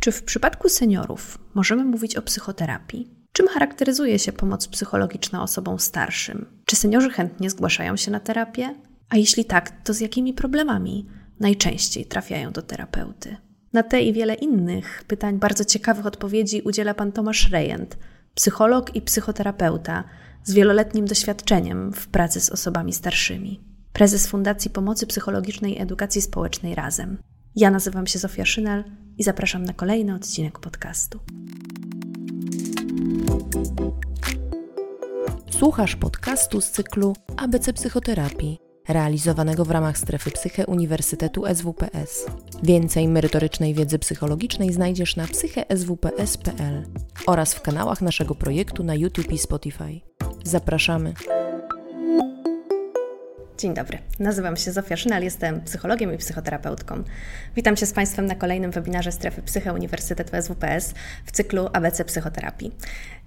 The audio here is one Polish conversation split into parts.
Czy w przypadku seniorów możemy mówić o psychoterapii? Czym charakteryzuje się pomoc psychologiczna osobom starszym? Czy seniorzy chętnie zgłaszają się na terapię? A jeśli tak, to z jakimi problemami najczęściej trafiają do terapeuty? Na te i wiele innych pytań bardzo ciekawych odpowiedzi udziela pan Tomasz Rejent, psycholog i psychoterapeuta z wieloletnim doświadczeniem w pracy z osobami starszymi. Prezes Fundacji Pomocy Psychologicznej i Edukacji Społecznej Razem. Ja nazywam się Zofia Szynel i zapraszam na kolejny odcinek podcastu. Słuchasz podcastu z cyklu ABC Psychoterapii, realizowanego w ramach strefy Psyche Uniwersytetu SWPS. Więcej merytorycznej wiedzy psychologicznej znajdziesz na psycheswps.pl oraz w kanałach naszego projektu na YouTube i Spotify. Zapraszamy. Dzień dobry, nazywam się Zofia Szynal, jestem psychologiem i psychoterapeutką. Witam się z Państwem na kolejnym webinarze Strefy Psyche Uniwersytetu SWPS w cyklu ABC Psychoterapii.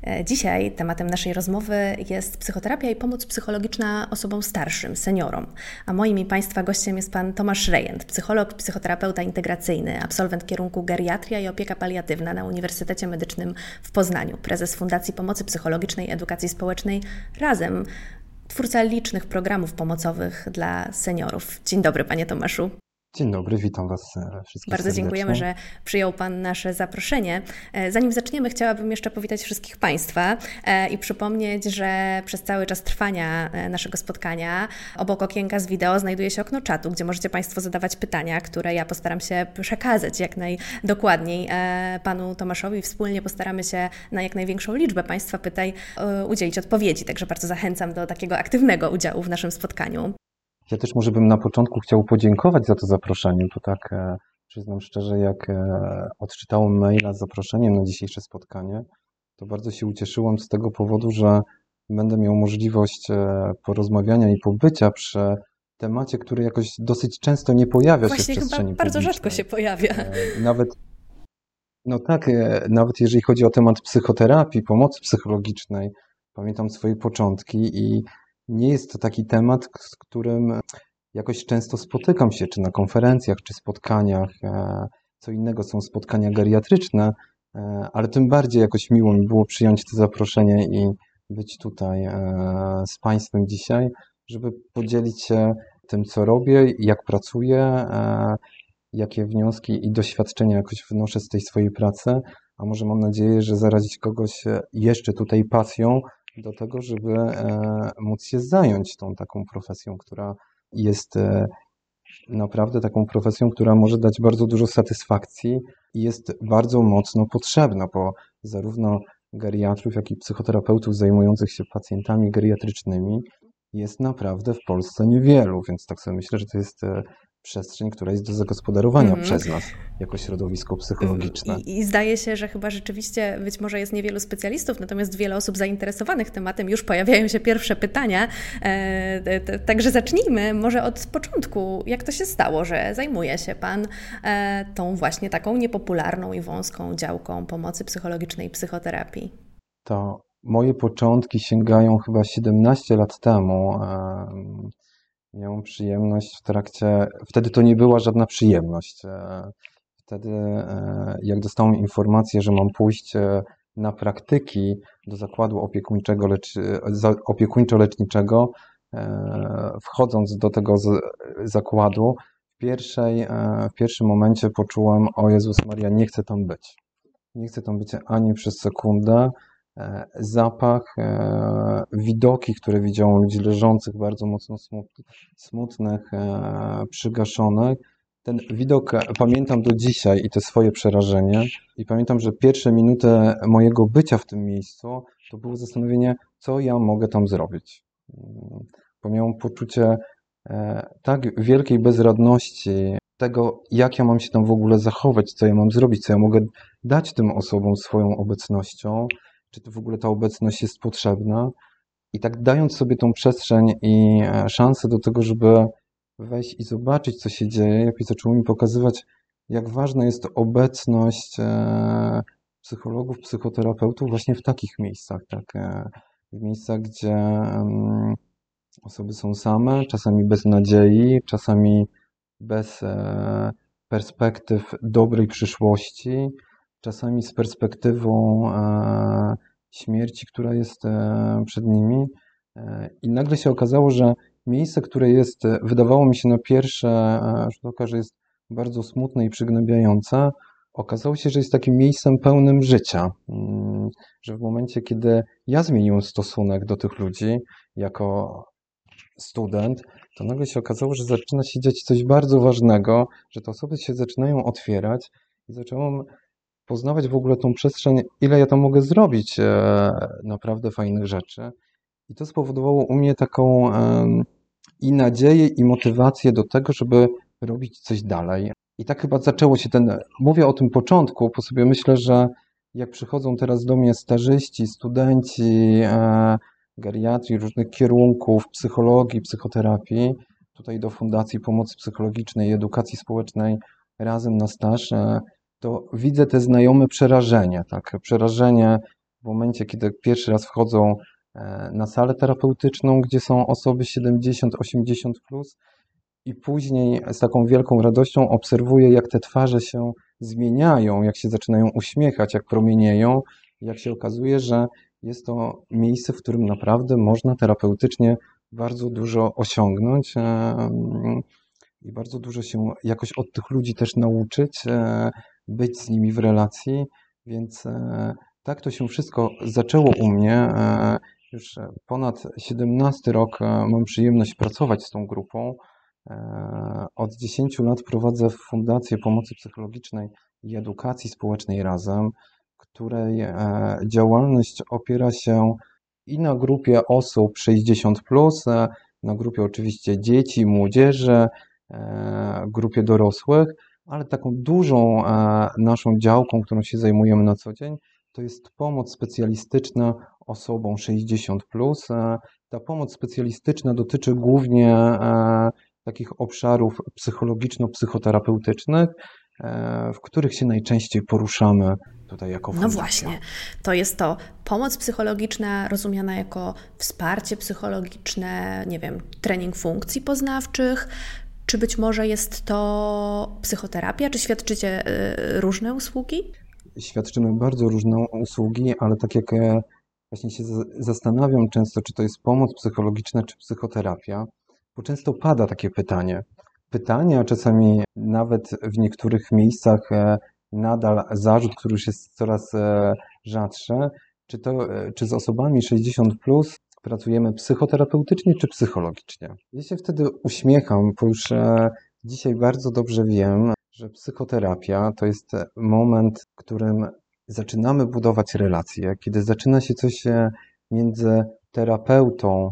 E, dzisiaj tematem naszej rozmowy jest psychoterapia i pomoc psychologiczna osobom starszym, seniorom. A moim i Państwa gościem jest Pan Tomasz Rejent, psycholog, psychoterapeuta integracyjny, absolwent kierunku geriatria i opieka paliatywna na Uniwersytecie Medycznym w Poznaniu, prezes Fundacji Pomocy Psychologicznej i Edukacji Społecznej Razem, twórca licznych programów pomocowych dla seniorów. Dzień dobry, panie Tomaszu. Dzień dobry, witam Was e, wszystkich. Bardzo serdecznie. dziękujemy, że przyjął Pan nasze zaproszenie. E, zanim zaczniemy, chciałabym jeszcze powitać wszystkich Państwa e, i przypomnieć, że przez cały czas trwania naszego spotkania obok okienka z wideo znajduje się okno czatu, gdzie możecie Państwo zadawać pytania, które ja postaram się przekazać jak najdokładniej Panu Tomaszowi. Wspólnie postaramy się na jak największą liczbę Państwa pytań udzielić odpowiedzi, także bardzo zachęcam do takiego aktywnego udziału w naszym spotkaniu. Ja też może bym na początku chciał podziękować za to zaproszenie. To tak e, przyznam szczerze, jak e, odczytałem maila z zaproszeniem na dzisiejsze spotkanie, to bardzo się ucieszyłem z tego powodu, że będę miał możliwość e, porozmawiania i pobycia przy temacie, który jakoś dosyć często nie pojawia Właśnie się w przestrzeni chyba bardzo rzadko się pojawia. Nawet, no tak, nawet jeżeli chodzi o temat psychoterapii, pomocy psychologicznej, pamiętam swoje początki i nie jest to taki temat, z którym jakoś często spotykam się, czy na konferencjach, czy spotkaniach. E, co innego są spotkania geriatryczne, e, ale tym bardziej jakoś miło mi było przyjąć to zaproszenie i być tutaj e, z Państwem dzisiaj, żeby podzielić się tym, co robię, jak pracuję, jakie wnioski i doświadczenia jakoś wnoszę z tej swojej pracy, a może mam nadzieję, że zarazić kogoś jeszcze tutaj pasją do tego, żeby e, móc się zająć tą taką profesją, która jest e, naprawdę taką profesją, która może dać bardzo dużo satysfakcji i jest bardzo mocno potrzebna, bo zarówno geriatrów, jak i psychoterapeutów zajmujących się pacjentami geriatrycznymi jest naprawdę w Polsce niewielu, więc tak sobie myślę, że to jest e, przestrzeń, która jest do zagospodarowania mm. przez nas jako środowisko psychologiczne. I, I, zdaje się, że chyba rzeczywiście być może jest niewielu specjalistów, natomiast wiele osób zainteresowanych tematem. Już pojawiają się pierwsze pytania. E, także zacznijmy może od początku. Jak to się stało, że zajmuje się Pan e, tą właśnie taką niepopularną i wąską działką pomocy psychologicznej i psychoterapii? To moje początki sięgają chyba 17 lat temu. E, Miałem przyjemność w trakcie, wtedy to nie była żadna przyjemność. E, wtedy, e, jak dostałem informację, że mam pójść e, na praktyki do zakładu opiekuńczego, lecz, opiekuńczo-leczniczego, wchodząc do tego zakładu, w, pierwszej, w pierwszym momencie poczułem, o Jezus Maria, nie chcę tam być. Nie chcę tam być ani przez sekundę. E, zapach, e, widoki, które widziałem ludzi leżących bardzo mocno smutnych, e, przygaszonych. Ten widok pamiętam do dzisiaj i to swoje przerażenie. I pamiętam, że pierwsze minuty mojego bycia w tym miejscu to było zastanowienie, co ja mogę tam zrobić. Bo miałem poczucie tak wielkiej bezradności, tego, jak ja mam się tam w ogóle zachować, co ja mam zrobić, co ja mogę dać tym osobom swoją obecnością, czy to w ogóle ta obecność jest potrzebna. I tak dając sobie tą przestrzeń i e, szansę do tego, żeby wejść i zobaczyć, co się dzieje, jakoś zaczęło mi pokazywać, jak ważna jest obecność e, psychologów, psychoterapeutów właśnie w takich miejscach, tak, e, w miejscach, gdzie osoby są same, czasami bez nadziei, czasami bez perspektyw dobrej przyszłości, czasami z perspektywą śmierci, która jest przed nimi. I nagle się okazało, że miejsce, które jest, wydawało mi się na pierwsze rzut oka, że jest bardzo smutne i przygnębiające, okazało się, że jest takim miejscem pełnym życia. Mm, że w momencie, kiedy ja zmieniłem stosunek do tych ludzi jako student, to nagle się okazało, że zaczyna się dziać coś bardzo ważnego, że te osoby się zaczynają otwierać i zacząłem poznawać w ogóle tą przestrzeń, ile ja tam mogę zrobić e, naprawdę fajnych rzeczy. I to spowodowało u mnie taką i nadzieję, i motywację do tego, żeby robić coś dalej. I tak chyba zaczęło się ten. Mówię o tym początku, bo sobie myślę, że jak przychodzą teraz do mnie starzyści, studenci e, geriatrii, różnych kierunków, psychologii, psychoterapii, tutaj do Fundacji Pomocy Psychologicznej i Edukacji Społecznej razem na staż, e, to widzę te znajome przerażenie. Tak? Przerażenie w momencie, kiedy pierwszy raz wchodzą e, na salę terapeutyczną, gdzie są osoby 70-80 plus, i później z taką wielką radością obserwuję, jak te twarze się zmieniają, jak się zaczynają uśmiechać, jak promienieją, jak się okazuje, że jest to miejsce, w którym naprawdę można terapeutycznie bardzo dużo osiągnąć i bardzo dużo się jakoś od tych ludzi też nauczyć, e, być z nimi w relacji. Więc e, tak to się wszystko zaczęło u mnie. E, już ponad 17 rok mam przyjemność pracować z tą grupą. Od 10 lat prowadzę Fundację Pomocy Psychologicznej i Edukacji Społecznej Razem, której e, działalność opiera się i na grupie osób 60, e, na grupie oczywiście dzieci, młodzieży, e, grupie dorosłych, ale taką dużą naszą działką, którą się zajmujemy na co dzień, to jest pomoc specjalistyczna osobom 60. Ta pomoc specjalistyczna dotyczy głównie takich obszarów psychologiczno-psychoterapeutycznych, e, w których się najczęściej poruszamy tutaj jako fundacja. No właśnie, to jest to pomoc psychologiczna rozumiana jako wsparcie psychologiczne, nie wiem, trening funkcji poznawczych, czy być może jest to psychoterapia, czy świadczycie e, różne usługi? Świadczymy bardzo różne usługi, ale tak jak e, właśnie się zastanawiam często, czy to jest pomoc psychologiczna, czy psychoterapia, bo często pada takie pytanie. Pytanie, a czasami nawet w niektórych miejscach e, nadal zarzut, który już jest coraz rzadszy, czy, to, czy z osobami 60 plus pracujemy psychoterapeutycznie czy psychologicznie. Ja się wtedy uśmiecham, bo już dzisiaj bardzo dobrze wiem, że psychoterapia to jest moment, w którym zaczynamy budować relacje, kiedy zaczyna się coś między terapeutą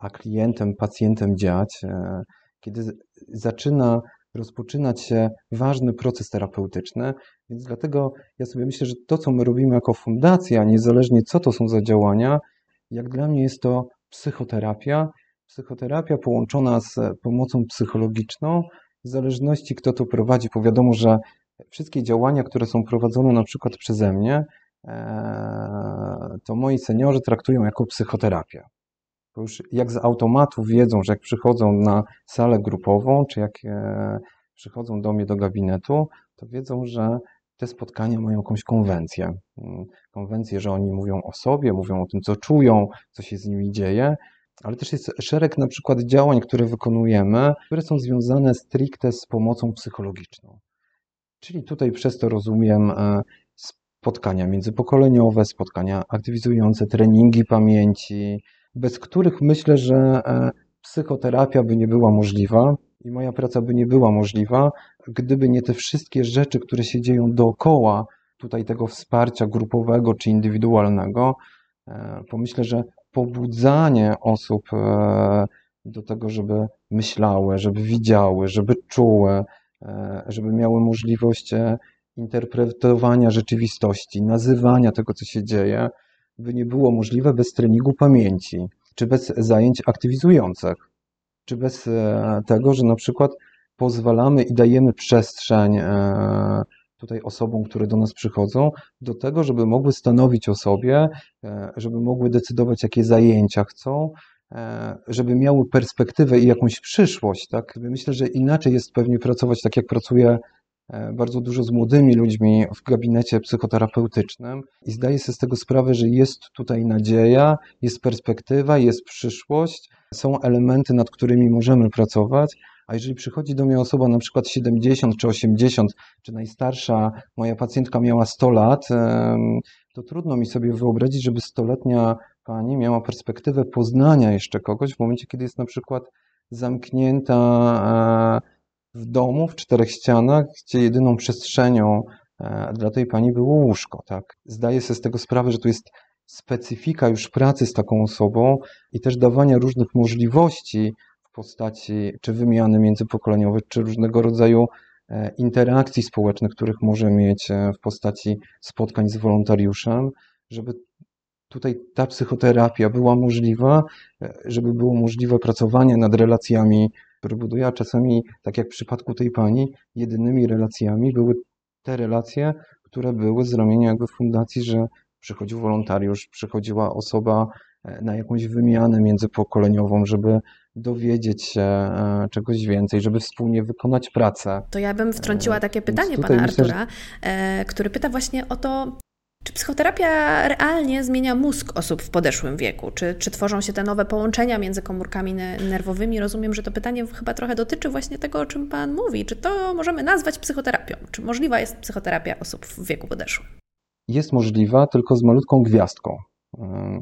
a klientem, pacjentem dziać, e, kiedy zaczyna rozpoczynać się ważny proces terapeutyczny. Więc dlatego ja sobie myślę, że to, co my robimy jako fundacja, niezależnie co to są za działania, jak dla mnie jest to psychoterapia. Psychoterapia połączona z pomocą psychologiczną, w zależności kto to prowadzi, bo wiadomo, że wszystkie działania, które są prowadzone na przykład przeze mnie, e, to moi seniorzy traktują jako psychoterapię to już jak z automatu wiedzą, że jak przychodzą na salę grupową, czy jak e, przychodzą do mnie do gabinetu, to wiedzą, że te spotkania mają jakąś konwencję. Mm, konwencję, że oni mówią o sobie, mówią o tym, co czują, co się z nimi dzieje, ale też jest szereg na przykład działań, które wykonujemy, które są związane stricte z pomocą psychologiczną. Czyli tutaj przez to rozumiem e, spotkania międzypokoleniowe, spotkania aktywizujące, treningi pamięci, bez których myślę, że e, psychoterapia by nie była możliwa i moja praca by nie była możliwa, gdyby nie te wszystkie rzeczy, które się dzieją dookoła tutaj tego wsparcia grupowego czy indywidualnego. E, pomyślę, że pobudzanie osób e, do tego, żeby myślały, żeby widziały, żeby czuły, żeby miały możliwość interpretowania rzeczywistości, nazywania tego, co się dzieje, by nie było możliwe bez treningu pamięci, czy bez zajęć aktywizujących, czy bez e, tego, że na przykład pozwalamy i dajemy przestrzeń e, tutaj osobom, które do nas przychodzą, do tego, żeby mogły stanowić o sobie, e, żeby mogły decydować, jakie zajęcia chcą, żeby miały perspektywę i jakąś przyszłość. Tak? Myślę, że inaczej jest pewnie pracować tak, jak pracuję e, bardzo dużo z młodymi ludźmi w gabinecie psychoterapeutycznym i zdaję sobie z tego sprawę, że jest tutaj nadzieja, jest perspektywa, jest przyszłość, są elementy, nad którymi możemy pracować. A jeżeli przychodzi do mnie osoba na przykład 70 czy 80, czy najstarsza moja pacjentka miała 100 lat, to trudno mi sobie wyobrazić, żeby stoletnia pani miała perspektywę poznania jeszcze kogoś w momencie, kiedy jest na przykład zamknięta e, w domu, w czterech ścianach, gdzie jedyną przestrzenią e, dla tej pani było łóżko. Tak? Zdaję sobie z tego sprawę, że tu jest specyfika już pracy z taką osobą i też dawania różnych możliwości postaci czy wymiany międzypokoleniowej, czy różnego rodzaju e, interakcji społecznych, których może mieć w postaci spotkań z wolontariuszem, żeby tutaj ta psychoterapia była możliwa, żeby było możliwe pracowanie nad relacjami, które buduje, a czasami, tak jak w przypadku tej pani, jedynymi relacjami były te relacje, które były z ramienia jakby fundacji, że przychodził wolontariusz, przychodziła osoba e, na jakąś wymianę międzypokoleniową, żeby dowiedzieć się e, czegoś więcej, żeby wspólnie wykonać pracę. To ja bym wtrąciła e, takie pytanie pana Artura, że... który pyta właśnie o to, czy psychoterapia realnie zmienia mózg osób w podeszłym wieku? Czy, czy tworzą się te nowe połączenia między komórkami nerwowymi? Rozumiem, że to pytanie chyba trochę dotyczy właśnie tego, o czym Pan mówi. Czy to możemy nazwać psychoterapią? Czy możliwa jest psychoterapia osób w wieku podeszłym? Jest możliwa, tylko z malutką gwiazdką.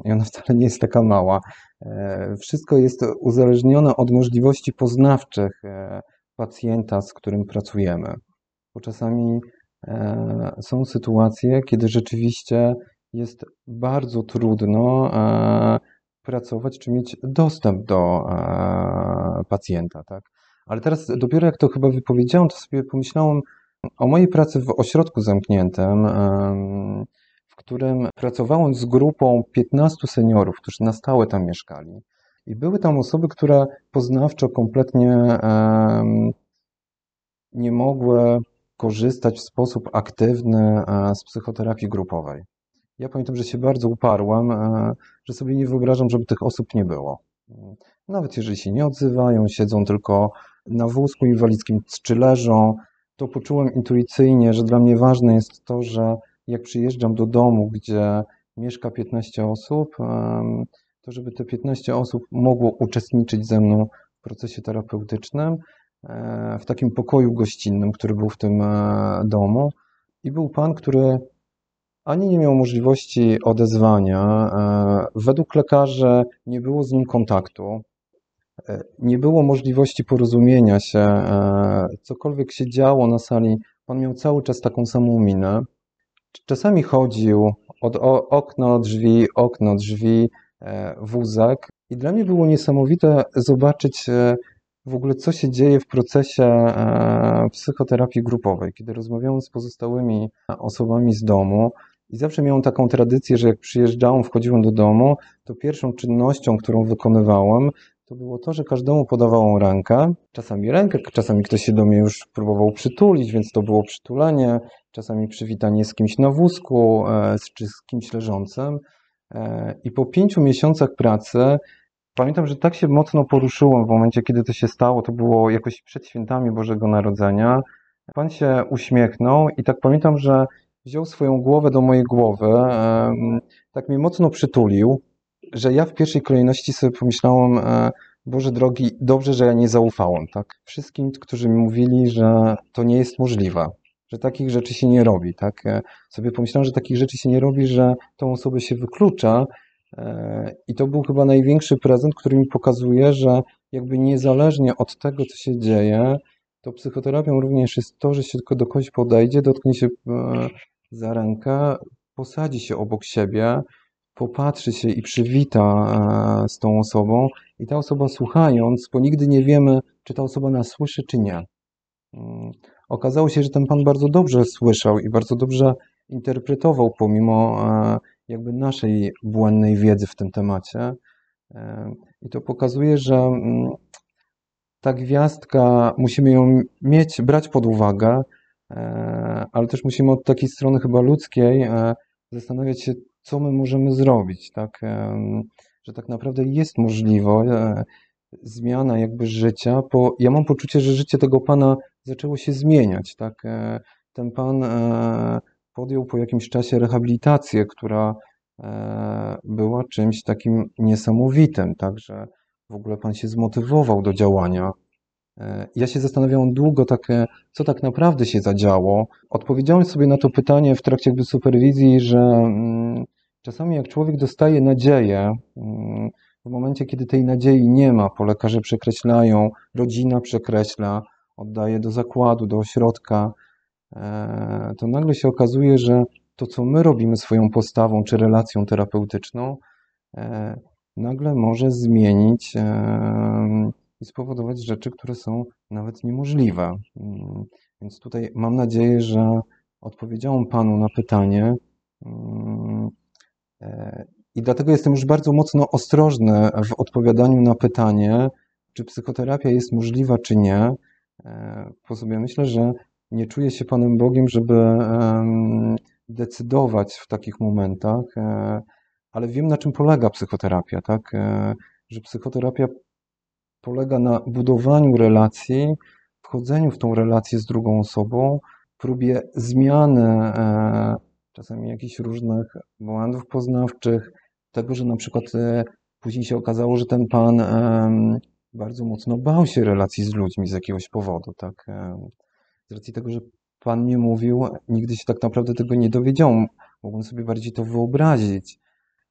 I ona wcale nie jest taka mała. E, wszystko jest uzależnione od możliwości poznawczych e, pacjenta, z którym pracujemy. Bo czasami E, są sytuacje, kiedy rzeczywiście jest bardzo trudno pracować czy mieć dostęp do pacjenta. Tak? Ale teraz dopiero jak to chyba wypowiedziałem, to sobie pomyślałem o mojej pracy w ośrodku zamkniętym, w którym pracowałem z grupą 15 seniorów, którzy na stałe tam mieszkali. I były tam osoby, które poznawczo kompletnie nie mogły korzystać w sposób aktywny e, z psychoterapii grupowej. Ja pamiętam, że się bardzo uparłem, e, że sobie nie wyobrażam, żeby tych osób nie było. Nawet jeżeli się nie odzywają, siedzą tylko na wózku inwalidzkim czy leżą, to poczułem intuicyjnie, że dla mnie ważne jest to, że jak przyjeżdżam do domu, gdzie mieszka 15 osób, to żeby te 15 osób mogło uczestniczyć ze mną w procesie terapeutycznym, w takim pokoju gościnnym, który był w tym e, domu. I był pan, który ani nie miał możliwości odezwania. E, według lekarzy nie było z nim kontaktu. E, nie było możliwości porozumienia się. Cokolwiek się działo na sali, pan miał cały czas taką samą minę. Czasami chodził od okna, drzwi, okno, drzwi, wózek. I dla mnie było niesamowite zobaczyć w ogóle, co się dzieje w procesie e, psychoterapii grupowej, kiedy rozmawiałem z pozostałymi osobami z domu. I zawsze miałem taką tradycję, że jak przyjeżdżałem, wchodziłem do domu, to pierwszą czynnością, którą wykonywałem, to było to, że każdemu podawałem rękę. Czasami rękę, czasami ktoś się do mnie już próbował przytulić, więc to było przytulenie, czasami przywitanie z kimś na wózku, e, czy z kimś leżącym. E, I po pięciu miesiącach pracy Pamiętam, że tak się mocno poruszyłem w momencie, kiedy to się stało. To było jakoś przed świętami Bożego Narodzenia. Pan się uśmiechnął i tak pamiętam, że wziął swoją głowę do mojej głowy, tak mnie mocno przytulił, że ja w pierwszej kolejności sobie pomyślałem, e, Boże drogi, dobrze, że ja nie zaufałem, tak? Wszystkim, którzy mi mówili, że to nie jest możliwe, że takich rzeczy się nie robi, tak? E, sobie pomyślałem, że takich rzeczy się nie robi, że tą osobę się wyklucza, i to był chyba największy prezent, który mi pokazuje, że jakby niezależnie od tego, co się dzieje, to psychoterapią również jest to, że się tylko do kogoś podejdzie, dotknie się e, za rękę, posadzi się obok siebie, popatrzy się i przywita e, z tą osobą, i ta osoba słuchając, bo nigdy nie wiemy, czy ta osoba nas słyszy, czy nie. Mm, okazało się, że ten pan bardzo dobrze słyszał i bardzo dobrze interpretował, pomimo e, jakby naszej błędnej wiedzy w tym temacie. I to pokazuje, że mm, ta gwiazdka, musimy ją mieć, brać pod uwagę, e, ale też musimy od takiej strony chyba ludzkiej e, zastanawiać się, co my możemy zrobić, tak? Że tak naprawdę jest możliwe, zmiana jakby życia, bo ja mam poczucie, że życie tego pana zaczęło się zmieniać, tak? Ten pan podjął po jakimś czasie rehabilitację, która była czymś takim niesamowitym, także w ogóle pan się zmotywował do działania. E, ja się zastanawiałem długo, tak, e, co tak naprawdę się zadziało. Odpowiedziałem sobie na to pytanie w trakcie jakby superwizji, że mm, czasami jak człowiek dostaje nadzieję, mm, w momencie, kiedy tej nadziei nie ma, bo lekarze przekreślają, rodzina przekreśla, oddaje do zakładu, do ośrodka, e, to nagle się okazuje, że to, co my robimy swoją postawą czy relacją terapeutyczną, nagle może zmienić i spowodować rzeczy, które są nawet niemożliwe. Mm, więc tutaj mam nadzieję, że odpowiedziałem Panu na pytanie. E, I dlatego jestem już bardzo mocno ostrożny w odpowiadaniu na pytanie, czy psychoterapia jest możliwa, czy nie. E, po sobie myślę, że nie czuję się Panem Bogiem, żeby decydować w takich momentach, e, ale wiem, na czym polega psychoterapia, tak? Że psychoterapia polega na budowaniu relacji, wchodzeniu w tą relację z drugą osobą, próbie zmiany czasami jakichś różnych błędów poznawczych, tego, że na przykład e, później się okazało, że ten pan bardzo mocno bał się relacji z ludźmi z jakiegoś powodu, tak? E, z racji tego, że pan nie mówił, nigdy się tak naprawdę tego nie dowiedział. Mogłem sobie bardziej to wyobrazić,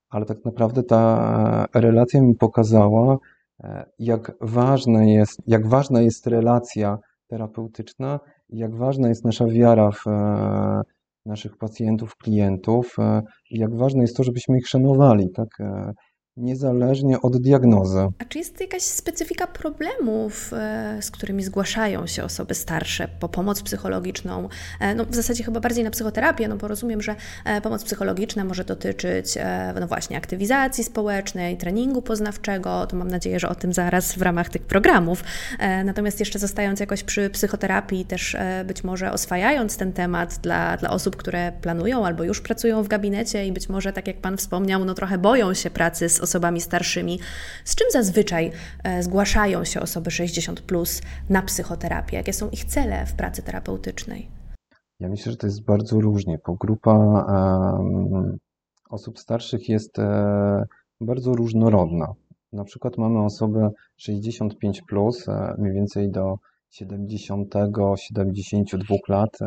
ale tak naprawdę ta relacja mi pokazała, E, jak, ważne jest, jak ważna jest relacja terapeutyczna jak ważna jest nasza wiara w e, naszych pacjentów, klientów e, i jak ważne jest to, żebyśmy ich szanowali. Tak? Niezależnie od diagnozy. A czy jest jakaś specyfika problemów, e, z którymi zgłaszają się osoby starsze po pomoc psychologiczną? E, no, w zasadzie chyba bardziej na psychoterapię, no bo rozumiem, że e, pomoc psychologiczna może dotyczyć no właśnie aktywizacji społecznej, treningu poznawczego, to mam nadzieję, że o tym zaraz w ramach tych programów. Natomiast jeszcze zostając jakoś przy psychoterapii, też być może oswajając ten temat dla, dla osób, które planują albo już pracują w gabinecie i być może, tak jak Pan wspomniał, no trochę boją się pracy z osobami starszymi. Z czym zazwyczaj e, zgłaszają się osoby 60 plus na psychoterapię? Jakie są ich cele w pracy terapeutycznej? Ja myślę, że to jest bardzo różnie, bo grupa osób starszych jest e, bardzo różnorodna. Na przykład mamy osoby 65 plus, e, mniej więcej do 70-72 lat.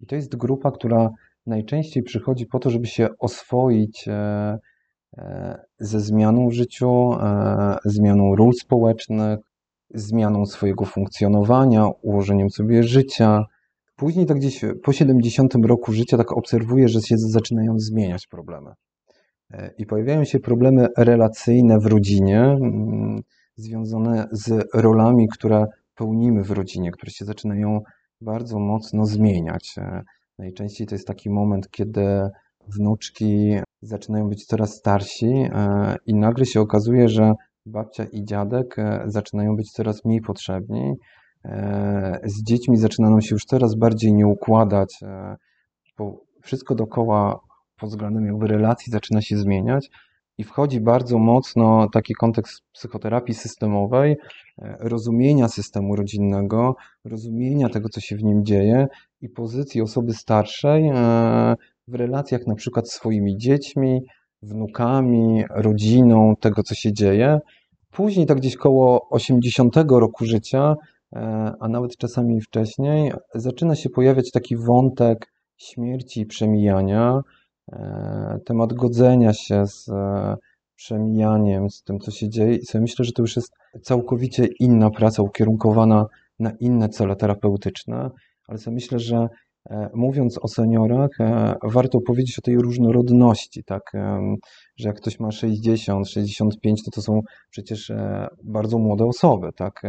I to jest grupa, która najczęściej przychodzi po to, żeby się oswoić ze zmianą w życiu, e, zmianą ról społecznych, zmianą swojego funkcjonowania, ułożeniem sobie życia. Później tak gdzieś po 70 roku życia tak obserwuję, że się zaczynają zmieniać problemy. E, I pojawiają się problemy relacyjne w rodzinie, związane z rolami, które pełnimy w rodzinie, które się zaczynają bardzo mocno zmieniać. Najczęściej to jest taki moment, kiedy wnuczki zaczynają być coraz starsi e, i nagle się okazuje, że babcia i dziadek e, zaczynają być coraz mniej potrzebni. E, z dziećmi zaczyna nam się już coraz bardziej nie układać, bo wszystko dookoła pod względem jakby relacji zaczyna się zmieniać i wchodzi bardzo mocno taki kontekst psychoterapii systemowej, rozumienia systemu rodzinnego, rozumienia tego, co się w nim dzieje i pozycji osoby starszej w relacjach na przykład z swoimi dziećmi, wnukami, rodziną, tego co się dzieje. Później, tak gdzieś koło 80 roku życia, e, a nawet czasami wcześniej, zaczyna się pojawiać taki wątek śmierci i przemijania, e, temat godzenia się z e, przemijaniem, z tym, co się dzieje. I sobie myślę, że to już jest całkowicie inna praca, ukierunkowana na inne cele terapeutyczne, ale sobie myślę, że mówiąc o seniorach, e, warto powiedzieć o tej różnorodności, tak, że jak ktoś ma 60, 65, to to są przecież e, bardzo młode osoby, tak,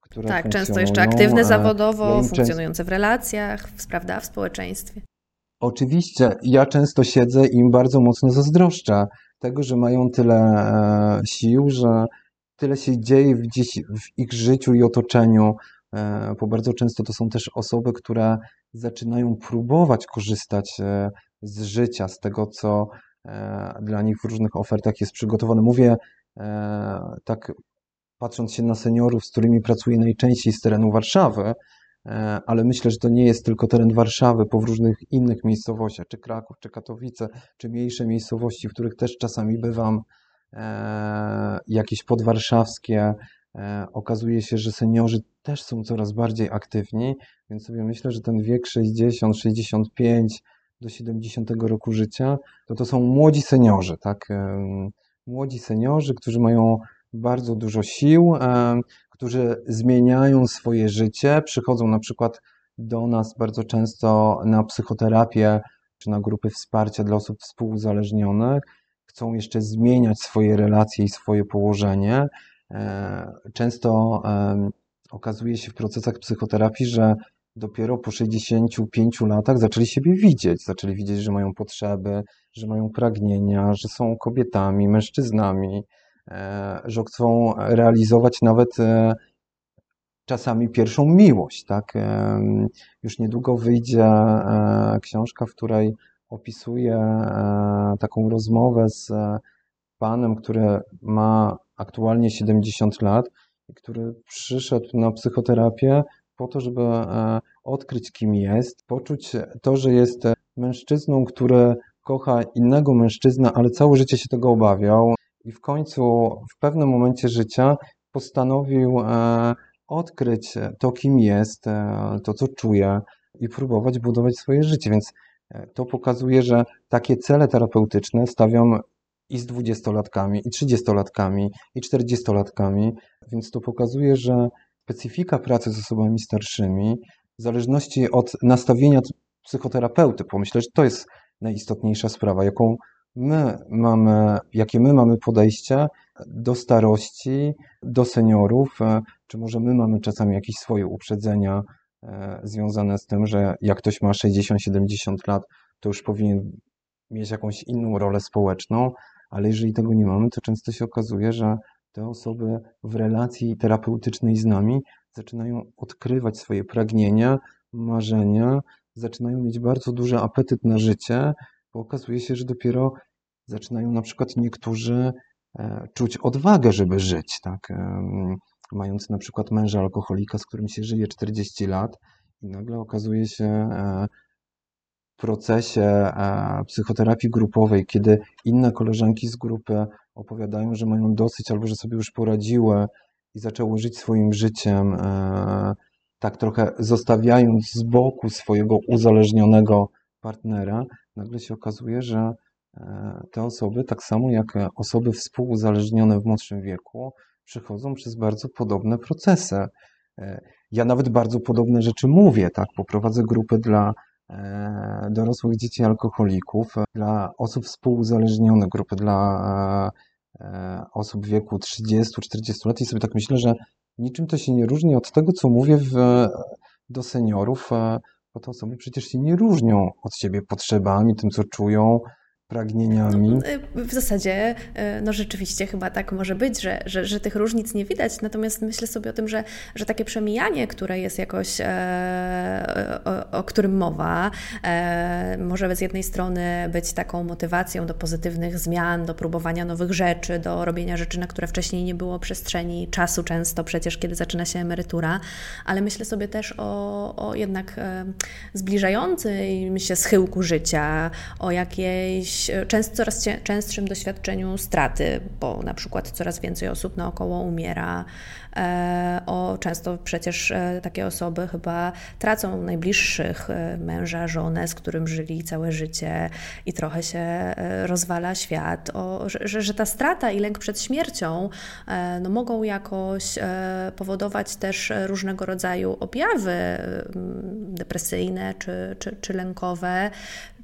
które Tak, często jeszcze aktywne zawodowo, funkcjonujące w relacjach, prawda, w społeczeństwie. Oczywiście, ja często siedzę i im bardzo mocno zazdroszczę tego, że mają tyle sił, że tyle się dzieje gdzieś w ich życiu i otoczeniu, bo bardzo często to są też osoby, które zaczynają próbować korzystać e, z życia, z tego, co e, dla nich w różnych ofertach jest przygotowane. Mówię e, tak patrząc się na seniorów, z którymi pracuję najczęściej z terenu Warszawy, E, ale myślę, że to nie jest tylko teren Warszawy, po różnych innych miejscowościach, czy Kraków, czy Katowice, czy mniejsze miejscowości, w których też czasami bywam, e, jakieś podwarszawskie. E, okazuje się, że seniorzy też są coraz bardziej aktywni, więc sobie myślę, że ten wiek 60, 65 do 70 roku życia, to to są młodzi seniorzy, tak? Młodzi seniorzy, którzy mają bardzo dużo sił, którzy zmieniają swoje życie, przychodzą na przykład do nas bardzo często na psychoterapię czy na grupy wsparcia dla osób współuzależnionych, chcą jeszcze zmieniać swoje relacje i swoje położenie. E, często okazuje się w procesach psychoterapii, że dopiero po 65 latach zaczęli siebie widzieć, zaczęli widzieć, że mają potrzeby, że mają pragnienia, że są kobietami, mężczyznami, E, że chcą realizować nawet e, czasami pierwszą miłość. Tak? Już niedługo wyjdzie książka, w której opisuje taką rozmowę z panem, który ma aktualnie 70 lat który przyszedł na psychoterapię po to, żeby odkryć, kim jest, poczuć to, że jest mężczyzną, który kocha innego mężczyznę, ale całe życie się tego obawiał, i w końcu w pewnym momencie życia postanowił e, odkryć to, kim jest, e, to, co czuje i próbować budować swoje życie. Więc e, to pokazuje, że takie cele terapeutyczne stawiam i z dwudziestolatkami, i trzydziestolatkami, i czterdziestolatkami, więc to pokazuje, że specyfika pracy z osobami starszymi, w zależności od nastawienia psychoterapeuty, pomyślę, że to jest najistotniejsza sprawa, jaką my mamy, jakie my mamy podejście do starości, do seniorów, e, czy może my mamy czasami jakieś swoje uprzedzenia e, związane z tym, że jak ktoś ma 60-70 lat, to już powinien mieć jakąś inną rolę społeczną, ale jeżeli tego nie mamy, to często się okazuje, że te osoby w relacji terapeutycznej z nami zaczynają odkrywać swoje pragnienia, marzenia, zaczynają mieć bardzo duży apetyt na życie, bo okazuje się, że dopiero zaczynają na przykład niektórzy e, czuć odwagę, żeby żyć, tak? Mając na przykład męża alkoholika, z którym się żyje 40 lat i nagle okazuje się e, procesie e, psychoterapii grupowej, kiedy inne koleżanki z grupy opowiadają, że mają dosyć albo że sobie już poradziły i zaczęły żyć swoim życiem, tak trochę zostawiając z boku swojego uzależnionego partnera, nagle się okazuje, że E, te osoby, tak samo jak osoby współuzależnione w młodszym wieku, przechodzą przez bardzo podobne procesy. E, ja nawet bardzo podobne rzeczy mówię, tak? Poprowadzę grupy dla e, dorosłych dzieci alkoholików, dla osób współuzależnionych, grupy dla osób w wieku 30-40 lat. I sobie tak myślę, że niczym to się nie różni od tego, co mówię w, do seniorów, bo te osoby przecież się nie różnią od siebie potrzebami, tym, co czują, pragnieniami. No, y, w zasadzie, y, no rzeczywiście chyba tak może być, że, że, że tych różnic nie widać, natomiast myślę sobie o tym, że, że takie przemijanie, które jest jakoś, e, o, o, którym mowa, e, może z jednej strony być taką motywacją do pozytywnych zmian, do próbowania nowych rzeczy, do robienia rzeczy, na które wcześniej nie było przestrzeni, czasu często przecież, kiedy zaczyna się emerytura, ale myślę sobie też o, o jednak e, zbliżającym się schyłku życia, o jakiejś E, częst, coraz częstszym doświadczeniu straty, bo na przykład coraz więcej osób naokoło umiera. E, o, często przecież e, takie osoby chyba tracą najbliższych męża, żonę, z którym żyli całe życie i trochę się rozwala świat. O, że, że ta strata i lęk przed śmiercią no, mogą jakoś powodować też różnego rodzaju objawy depresyjne czy, czy, czy lękowe,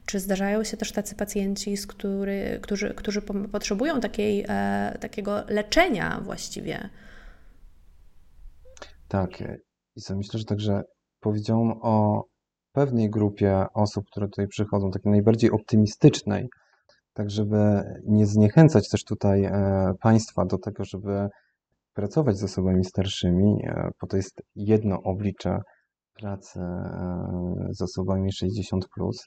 czy zdarzają się też tacy pacjenci, z który, którzy, którzy potrzebują takiej, e, takiego leczenia właściwie? Tak. I co myślę, że także powiedziałam o pewnej grupie osób, które tutaj przychodzą, takiej najbardziej optymistycznej, tak żeby nie zniechęcać też tutaj e, państwa do tego, żeby pracować z osobami starszymi, e, bo to jest jedno oblicze pracy e, z osobami 60+, plus,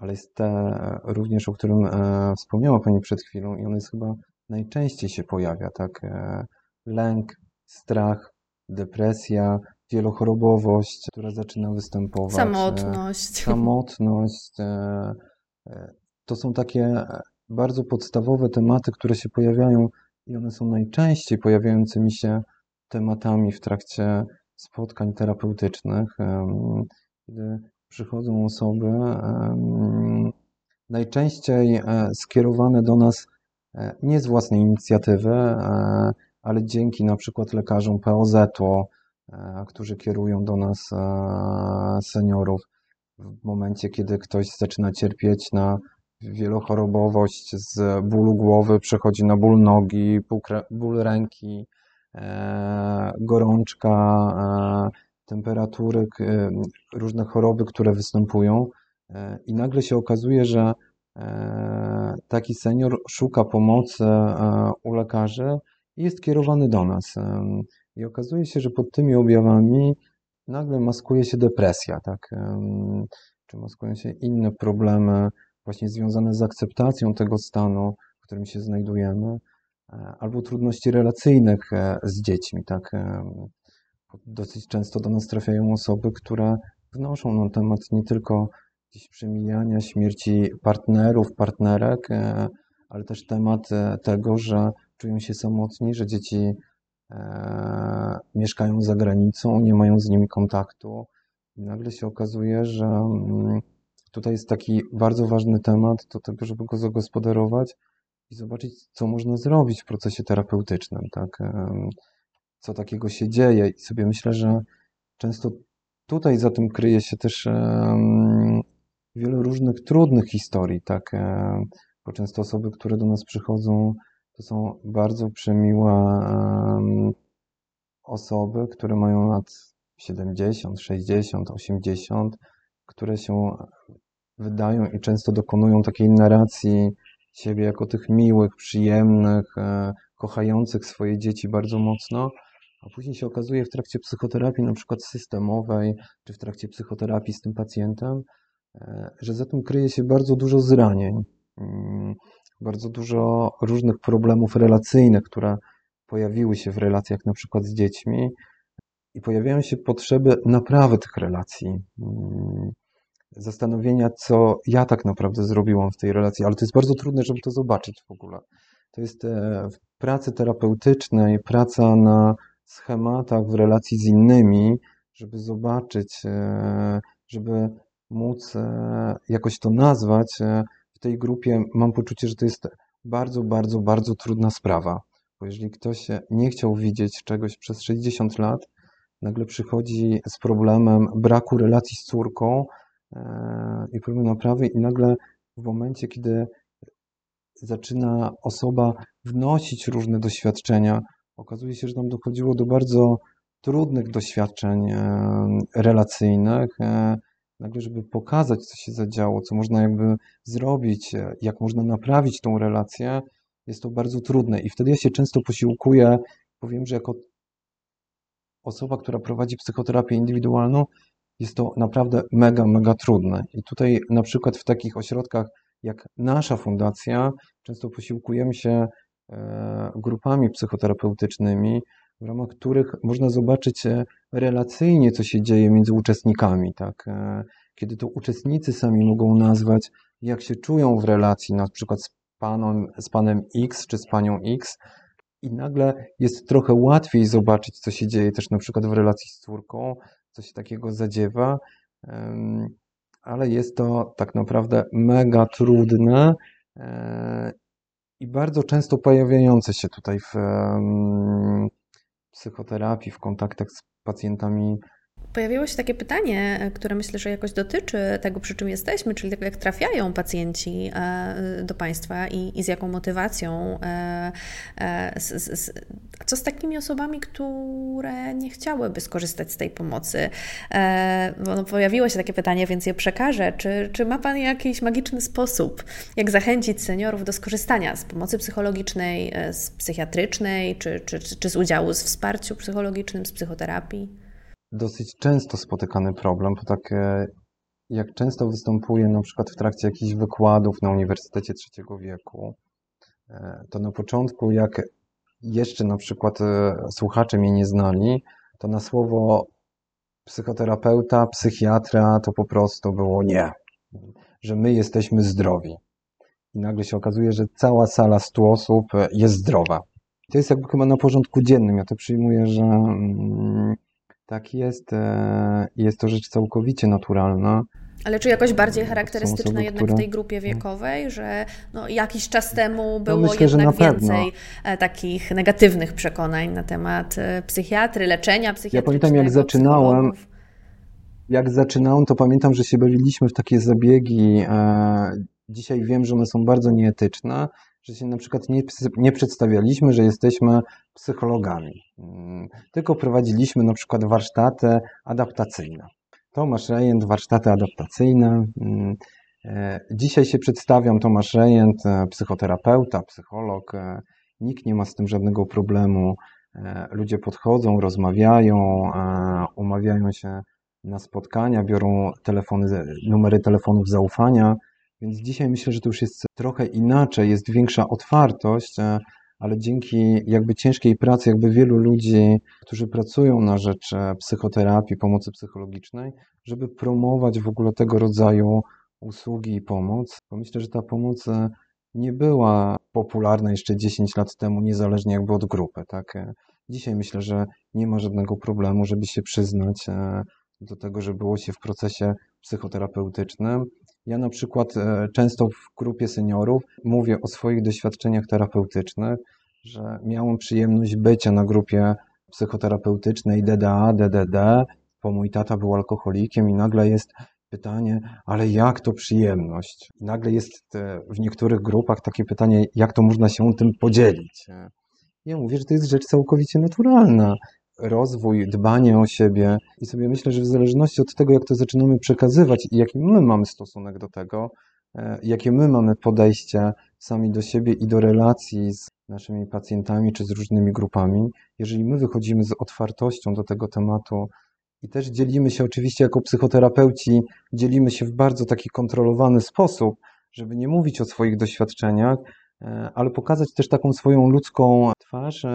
ale jest te również, o którym e, wspomniała Pani przed chwilą i on jest chyba najczęściej się pojawia, tak? E, lęk strach, depresja, wielochorobowość, która zaczyna występować. Samotność. Samotność. To są takie bardzo podstawowe tematy, które się pojawiają i one są najczęściej pojawiającymi się tematami w trakcie spotkań terapeutycznych, kiedy przychodzą osoby najczęściej e, skierowane do nas e, nie z własnej inicjatywy, e, ale dzięki na przykład lekarzom POZ-u, którzy kierują do nas seniorów w momencie, kiedy ktoś zaczyna cierpieć na wielochorobowość z bólu głowy przechodzi na ból nogi, ból ręki, gorączka, temperatury, różne choroby, które występują. E, I nagle się okazuje, że taki senior szuka pomocy u lekarzy i jest kierowany do nas. I okazuje się, że pod tymi objawami nagle maskuje się depresja, tak? Czy maskują się inne problemy właśnie związane z akceptacją tego stanu, w którym się znajdujemy, e, albo trudności relacyjnych e, z dziećmi. Tak? E, dosyć często do nas trafiają osoby, które wnoszą na temat nie tylko gdzieś przemijania, śmierci partnerów, partnerek, ale też temat tego, że czują się samotni, że dzieci mieszkają za granicą, nie mają z nimi kontaktu. I nagle się okazuje, że mm, tutaj jest taki bardzo ważny temat do tego, żeby go zagospodarować i zobaczyć, co można zrobić w procesie terapeutycznym, tak? Co takiego się dzieje i sobie myślę, że często tutaj za tym kryje się też wiele różnych trudnych historii, tak? Bo często osoby, które do nas przychodzą, to są bardzo przemiłe osoby, które mają lat 70, 60, 80, które się wydają i często dokonują takiej narracji siebie jako tych miłych, przyjemnych, e, kochających swoje dzieci bardzo mocno, a później się okazuje w trakcie psychoterapii, na przykład systemowej, czy w trakcie psychoterapii z tym pacjentem, e, że za tym kryje się bardzo dużo zranień, mm, bardzo dużo różnych problemów relacyjnych, które pojawiły się w relacjach na przykład z dziećmi i pojawiają się potrzeby naprawy tych relacji. Mm, zastanowienia, co ja tak naprawdę zrobiłam w tej relacji, ale to jest bardzo trudne, żeby to zobaczyć w ogóle. To jest e, w pracy terapeutycznej, praca na schematach w relacji z innymi, żeby zobaczyć, e, żeby móc e, jakoś to nazwać. W tej grupie mam poczucie, że to jest bardzo, bardzo, bardzo trudna sprawa. Bo jeżeli ktoś nie chciał widzieć czegoś przez 60 lat, nagle przychodzi z problemem braku relacji z córką, i próby naprawy i nagle w momencie, kiedy zaczyna osoba wnosić różne doświadczenia, okazuje się, że tam dochodziło do bardzo trudnych doświadczeń e, relacyjnych, e, nagle, żeby pokazać, co się zadziało, co można jakby zrobić, e, jak można naprawić tą relację, jest to bardzo trudne. I wtedy ja się często posiłkuję, powiem, że jako osoba, która prowadzi psychoterapię indywidualną, jest to naprawdę mega, mega trudne. I tutaj na przykład w takich ośrodkach jak nasza fundacja, często posiłkujemy się grupami psychoterapeutycznymi, w ramach których można zobaczyć e, relacyjnie, co się dzieje między uczestnikami. Tak? E, kiedy to uczestnicy sami mogą nazwać, jak się czują w relacji, na przykład z panem, z panem X czy z panią X, i nagle jest trochę łatwiej zobaczyć, co się dzieje też na przykład w relacji z córką, coś takiego zadziewa, ale jest to tak naprawdę mega trudne e, i bardzo często pojawiające się tutaj w psychoterapii, w kontaktach z pacjentami Pojawiło się takie pytanie, e, które myślę, że jakoś dotyczy tego, przy czym jesteśmy, czyli jak trafiają pacjenci e, do Państwa i, i z jaką motywacją. E, z, z, co z takimi osobami, które nie chciałyby skorzystać z tej pomocy? No, pojawiło się takie pytanie, więc je przekażę. Czy, czy ma Pan jakiś magiczny sposób, jak zachęcić seniorów do skorzystania z pomocy psychologicznej, z psychiatrycznej, czy, czy, czy z udziału z wsparciu psychologicznym, z psychoterapii? Dosyć często spotykany problem, bo tak e, jak często występuje na przykład w trakcie jakichś wykładów na Uniwersytecie Trzeciego Wieku, e, to na początku jak jeszcze na przykład e, słuchacze mnie nie znali, to na słowo psychoterapeuta, psychiatra to po prostu było nie, że my jesteśmy zdrowi. I nagle się okazuje, że cała sala 100 osób jest zdrowa. To jest jakby chyba na porządku dziennym. Ja to przyjmuję, że mm, tak jest. E, jest to rzecz całkowicie naturalna. Ale czy jakoś bardziej charakterystyczna osoby, jednak które... w tej grupie wiekowej, że no, jakiś czas temu było no myślę, jednak więcej pewno. takich negatywnych przekonań na temat e, psychiatry, leczenia psychiatrycznego. Ja pamiętam jak zaczynałem, jak zaczynałem, to pamiętam, że się bawiliśmy w takie zabiegi. E, dzisiaj wiem, że one są bardzo nieetyczne, że się na przykład nie, nie przedstawialiśmy, że jesteśmy psychologami, mm, tylko prowadziliśmy na przykład warsztaty adaptacyjne. Tomasz Rejent, warsztaty adaptacyjne. Mm, e, dzisiaj się przedstawiam, Tomasz Rejent, e, psychoterapeuta, psycholog. E, nikt nie ma z tym żadnego problemu. Ludzie podchodzą, rozmawiają, umawiają się na spotkania, biorą telefony, numery telefonów zaufania. Więc dzisiaj myślę, że to już jest trochę inaczej, jest większa otwartość, ale dzięki jakby ciężkiej pracy, jakby wielu ludzi, którzy pracują na rzecz e, psychoterapii, pomocy psychologicznej, żeby promować w ogóle tego rodzaju usługi i pomoc, bo myślę, że ta pomoc e, nie była popularna jeszcze 10 lat temu, niezależnie jakby od grupy. Tak? E, dzisiaj myślę, że nie ma żadnego problemu, żeby się przyznać do tego, że było się w procesie psychoterapeutycznym. Ja na przykład e, często w grupie seniorów mówię o swoich doświadczeniach terapeutycznych, że miałem przyjemność bycia na grupie psychoterapeutycznej DDA, DDD, bo mój tata był alkoholikiem i nagle jest pytanie, ale jak to przyjemność? Nagle jest e, w niektórych grupach takie pytanie, jak to można się tym podzielić? Ja mówię, że to jest rzecz całkowicie naturalna rozwój, dbanie o siebie. I sobie myślę, że w zależności od tego, jak to zaczynamy przekazywać i jaki my mamy stosunek do tego, e, jakie my mamy podejście sami do siebie i do relacji z naszymi pacjentami czy z różnymi grupami, jeżeli my wychodzimy z otwartością do tego tematu i też dzielimy się oczywiście jako psychoterapeuci, dzielimy się w bardzo taki kontrolowany sposób, żeby nie mówić o swoich doświadczeniach, e, ale pokazać też taką swoją ludzką twarz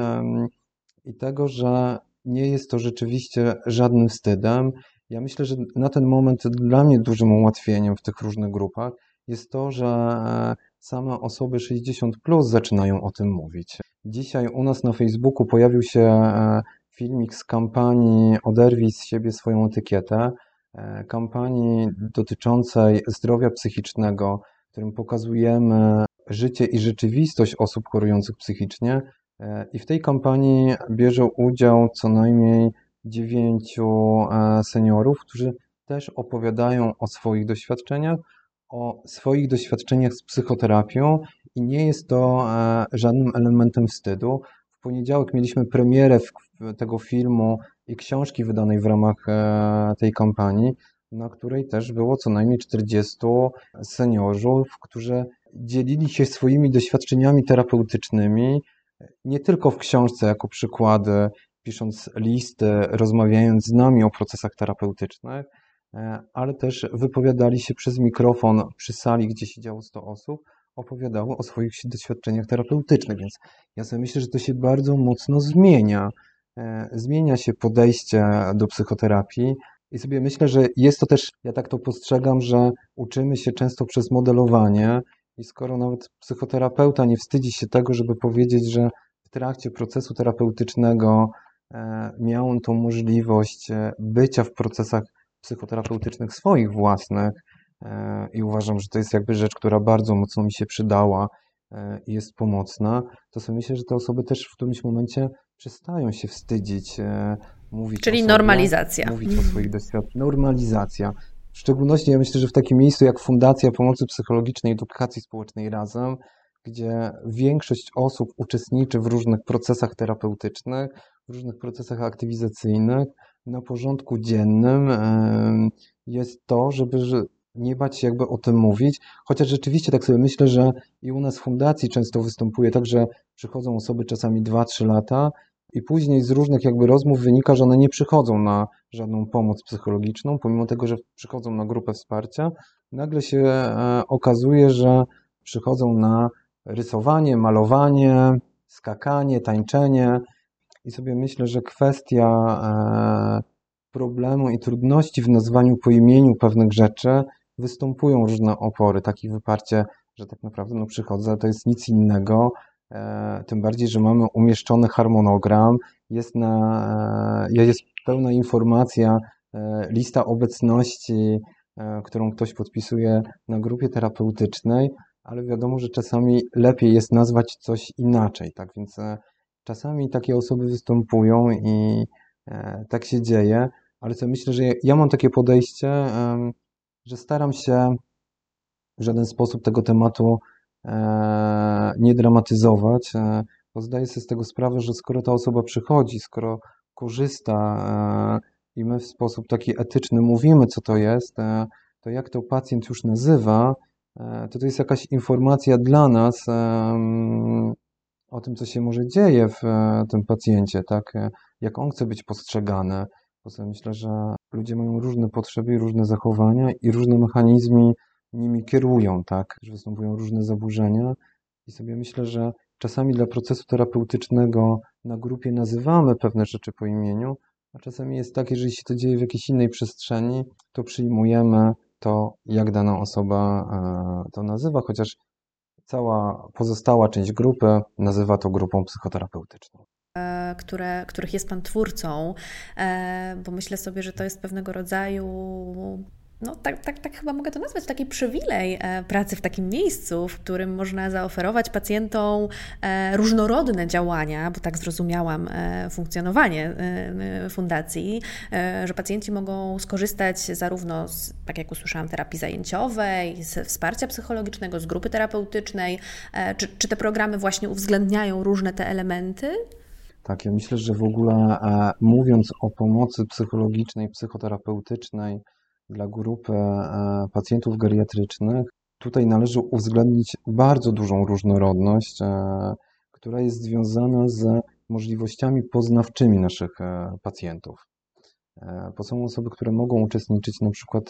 i tego, że nie jest to rzeczywiście żadnym wstydem. Ja myślę, że na ten moment dla mnie dużym ułatwieniem w tych różnych grupach jest to, że e, same osoby 60 plus zaczynają o tym mówić. Dzisiaj u nas na Facebooku pojawił się e, filmik z kampanii Oderwij z siebie swoją etykietę, e, kampanii dotyczącej zdrowia psychicznego, w którym pokazujemy życie i rzeczywistość osób chorujących psychicznie, I w tej kampanii bierze udział co najmniej dziewięciu e, seniorów, którzy też opowiadają o swoich doświadczeniach, o swoich doświadczeniach z psychoterapią i nie jest to e, żadnym elementem wstydu. W poniedziałek mieliśmy premierę tego filmu i książki wydanej w ramach tej kampanii, na której też było co najmniej 40 seniorów, którzy dzielili się swoimi doświadczeniami terapeutycznymi, nie tylko w książce jako przykłady, pisząc listy, rozmawiając z nami o procesach terapeutycznych, e, ale też wypowiadali się przez mikrofon przy sali, gdzie siedziało 100 osób, opowiadały o swoich doświadczeniach terapeutycznych, więc ja sobie myślę, że to się bardzo mocno zmienia. E, zmienia się podejście do psychoterapii i sobie myślę, że jest to też, ja tak to postrzegam, że uczymy się często przez modelowanie i skoro nawet psychoterapeuta nie wstydzi się tego, żeby powiedzieć, że w trakcie procesu terapeutycznego e, miał on tą możliwość e, bycia w procesach psychoterapeutycznych swoich własnych e, i uważam, że to jest jakby rzecz, która bardzo mocno mi się przydała i jest pomocna, to sobie myślę, że te osoby też w którymś momencie przestają się wstydzić mówić Czyli o sobie, normalizacja. Mówić o swoich doświadczeniach. Normalizacja. W szczególności ja myślę, że w takim miejscu jak Fundacja Pomocy Psychologicznej i Edukacji Społecznej Razem, gdzie większość osób uczestniczy w różnych procesach terapeutycznych, w różnych procesach aktywizacyjnych, na porządku dziennym jest to, żeby nie bać się jakby o tym mówić, chociaż rzeczywiście tak sobie myślę, że i u nas w fundacji często występuje tak, że przychodzą osoby czasami 2-3 lata i później z różnych jakby rozmów wynika, że one nie przychodzą na żadną pomoc psychologiczną, pomimo tego, że przychodzą na grupę wsparcia. Nagle się e, okazuje, że przychodzą na rysowanie, malowanie, skakanie, tańczenie. I sobie myślę, że kwestia problemu i trudności w nazwaniu po imieniu pewnych rzeczy występują różne opory, takie wyparcie, że tak naprawdę no, przychodzę, to jest nic innego, e, tym bardziej, że mamy umieszczony harmonogram, jest, na, e, jest pełna informacja, e, lista obecności, e, którą ktoś podpisuje na grupie terapeutycznej, ale wiadomo, że czasami lepiej jest nazwać coś inaczej, tak więc e, czasami takie osoby występują i e, tak się dzieje, ale co myślę, że ja, mam takie podejście, że staram się w żaden sposób tego tematu e, nie dramatyzować, e, bo zdaję sobie z tego sprawę, że skoro ta osoba przychodzi, skoro korzysta e, i my w sposób taki etyczny mówimy, co to jest, to jak to pacjent już nazywa, to to jest jakaś informacja dla nas o tym, co się może dzieje w tym pacjencie, tak? Jak on chce być postrzegany. Poza myślę, że ludzie mają różne potrzeby i różne zachowania i różne mechanizmy nimi kierują, tak? Że występują różne zaburzenia i sobie myślę, że czasami dla procesu terapeutycznego na grupie nazywamy pewne rzeczy po imieniu, a czasami jest tak, jeżeli się to dzieje w jakiejś innej przestrzeni, to przyjmujemy to, jak dana osoba e, to nazywa, chociaż cała pozostała część grupy nazywa to grupą psychoterapeutyczną. E, które, których jest Pan twórcą, e, bo myślę sobie, że to jest pewnego rodzaju no tak, tak, tak chyba mogę to nazwać, taki przywilej e, pracy w takim miejscu, w którym można zaoferować pacjentom różnorodne działania, bo tak zrozumiałam funkcjonowanie fundacji, że pacjenci mogą skorzystać zarówno z, tak jak usłyszałam, terapii zajęciowej, z wsparcia psychologicznego, z grupy terapeutycznej. Czy, czy te programy właśnie uwzględniają różne te elementy? Tak, ja myślę, że w ogóle e, mówiąc o pomocy psychologicznej, psychoterapeutycznej dla grupy e, pacjentów geriatrycznych, tutaj należy uwzględnić bardzo dużą różnorodność, e, która jest związana z możliwościami poznawczymi naszych pacjentów. Bo są osoby, które mogą uczestniczyć na przykład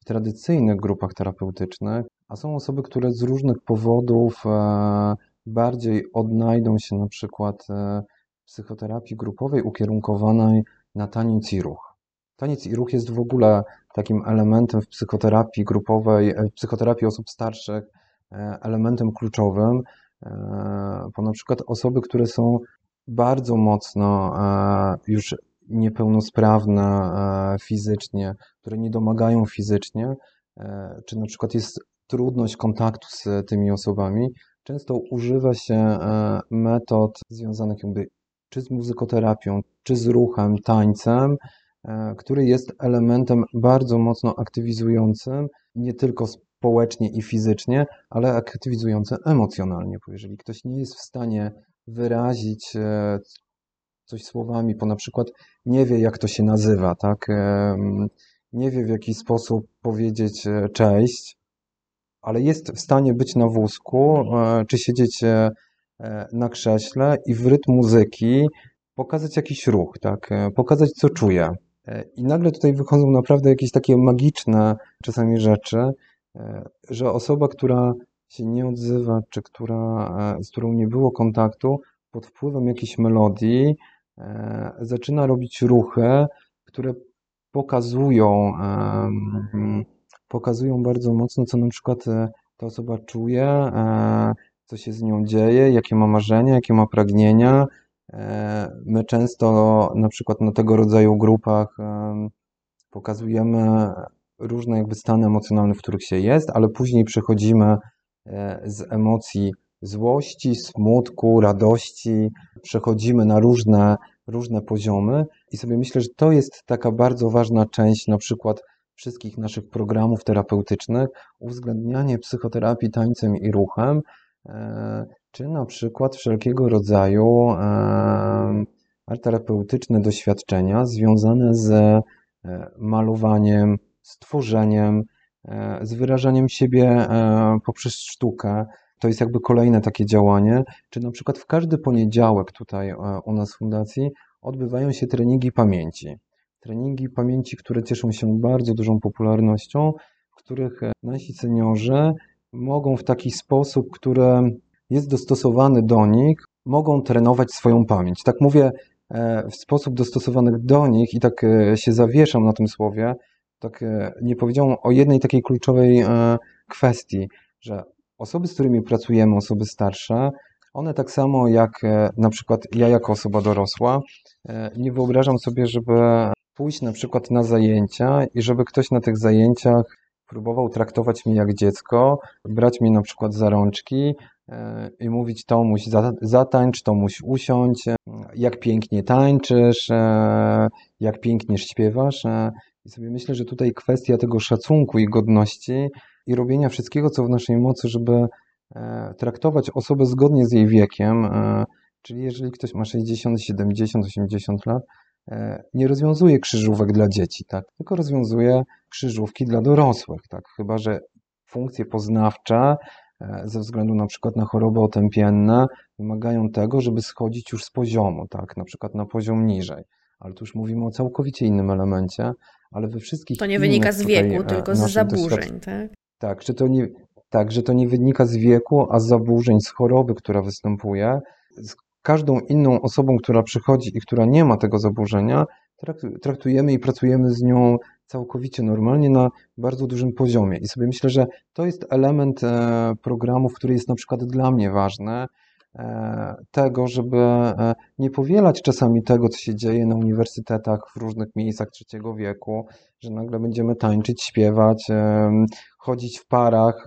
w tradycyjnych grupach terapeutycznych, a są osoby, które z różnych powodów bardziej odnajdą się na przykład psychoterapii grupowej ukierunkowanej na taniec i ruch. Taniec i ruch jest w ogóle takim elementem w psychoterapii grupowej, w psychoterapii osób starszych, e, elementem kluczowym, e, bo na przykład osoby, które są bardzo mocno e, już niepełnosprawne fizycznie, które nie domagają fizycznie, czy na przykład jest trudność kontaktu z tymi osobami, często używa się metod związanych jakby czy z muzykoterapią, czy z ruchem, tańcem, e, który jest elementem bardzo mocno aktywizującym, nie tylko społecznie i fizycznie, ale aktywizującym emocjonalnie, bo jeżeli ktoś nie jest w stanie wyrazić e, coś słowami, bo na przykład nie wie, jak to się nazywa, tak? Nie wie, w jaki sposób powiedzieć e, cześć, ale jest w stanie być na wózku, czy siedzieć E, na krześle i w rytm muzyki pokazać jakiś ruch, tak? E, pokazać, co czuję. E, I nagle tutaj wychodzą naprawdę jakieś takie magiczne czasami rzeczy, że osoba, która się nie odzywa, czy która, z którą nie było kontaktu, pod wpływem jakiejś melodii zaczyna robić ruchy, które pokazują, pokazują bardzo mocno, co na przykład ta osoba czuje, co się z nią dzieje, jakie ma marzenia, jakie ma pragnienia. E, my często na przykład na tego rodzaju grupach pokazujemy różne jakby stany emocjonalne, w których się jest, ale później przechodzimy e, z emocji złości, smutku, radości, przechodzimy na różne, różne poziomy i sobie myślę, że to jest taka bardzo ważna część na przykład wszystkich naszych programów terapeutycznych, uwzględnianie psychoterapii tańcem i ruchem, E, czy na przykład wszelkiego rodzaju terapeutyczne doświadczenia związane z e, malowaniem, stworzeniem, e, z wyrażaniem siebie poprzez sztukę. To jest jakby kolejne takie działanie. Czy na przykład w każdy poniedziałek tutaj u nas w fundacji odbywają się treningi pamięci. Treningi pamięci, które cieszą się bardzo dużą popularnością, w których nasi seniorzy mogą w taki sposób, który jest dostosowany do nich, mogą trenować swoją pamięć. Tak mówię w sposób dostosowany do nich i tak się zawieszam na tym słowie, tak nie powiedziałem o jednej takiej kluczowej kwestii, że osoby, z którymi pracujemy, osoby starsze, one tak samo jak na przykład ja jako osoba dorosła, nie wyobrażam sobie, żeby pójść na przykład na zajęcia i żeby ktoś na tych zajęciach próbował traktować mnie jak dziecko, brać mnie na przykład za rączki e, i mówić Tomuś zatańcz, Tomuś usiądź, e, jak pięknie tańczysz, e, jak pięknie śpiewasz. I sobie myślę, że tutaj kwestia tego szacunku i godności i robienia wszystkiego, co w naszej mocy, żeby traktować osobę zgodnie z jej wiekiem, czyli jeżeli ktoś ma 60, 70, 80 lat, E, nie rozwiązuje krzyżówek dla dzieci, tak? tylko rozwiązuje krzyżówki dla dorosłych. Tak? Chyba, że funkcje poznawcze e, ze względu na przykład na choroby otępienne wymagają tego, żeby schodzić już z poziomu, tak? na przykład na poziom niżej. Ale tu już mówimy o całkowicie innym elemencie, ale we wszystkich To nie wynika z wieku, tutaj, tylko z zaburzeń, tak? Tak, że to nie, tak, że to nie wynika z wieku, a z zaburzeń, z choroby, która występuje, z każdą inną osobą, która przychodzi i która nie ma tego zaburzenia, traktujemy i pracujemy z nią całkowicie normalnie na bardzo dużym poziomie. I sobie myślę, że to jest element e, programu, który jest na przykład dla mnie ważny, e, tego, żeby e, nie powielać czasami tego, co się dzieje na uniwersytetach w różnych miejscach trzeciego wieku, że nagle będziemy tańczyć, śpiewać, chodzić w parach.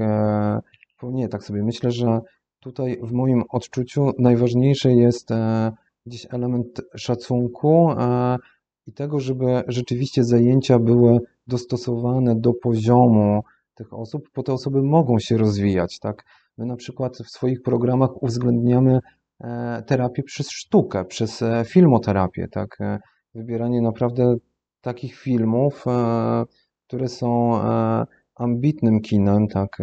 Nie, tak sobie myślę, że Tutaj w moim odczuciu najważniejszy jest gdzieś element szacunku i tego, żeby rzeczywiście zajęcia były dostosowane do poziomu tych osób, bo te osoby mogą się rozwijać, tak? My na przykład w swoich programach uwzględniamy e, terapię przez sztukę, przez filmoterapię, tak? Wybieranie naprawdę takich filmów, które są ambitnym kinem, tak?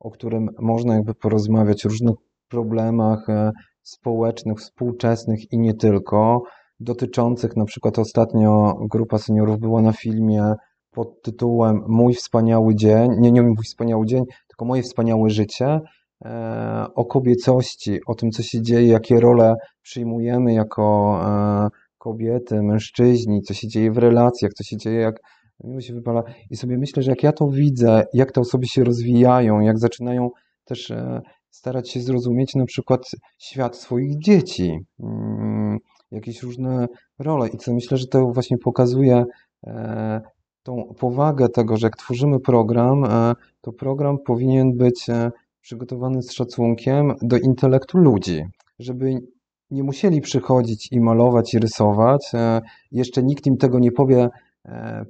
o którym można jakby porozmawiać, o różnych problemach e, społecznych, współczesnych i nie tylko, dotyczących na przykład ostatnio grupa seniorów była na filmie pod tytułem Mój wspaniały dzień, nie, nie mój wspaniały dzień, tylko moje wspaniałe życie, e, o kobiecości, o tym, co się dzieje, jakie role przyjmujemy jako e, kobiety, mężczyźni, co się dzieje w relacjach, co się dzieje, jak miło się wypala. I sobie myślę, że jak ja to widzę, jak te osoby się rozwijają, jak zaczynają też e, starać się zrozumieć na przykład świat swoich dzieci, mm, jakieś różne role. I co myślę, że to właśnie pokazuje e, tą powagę tego, że jak tworzymy program, e, to program powinien być przygotowany z szacunkiem do intelektu ludzi, żeby nie musieli przychodzić i malować i rysować. Jeszcze nikt im tego nie powie, E,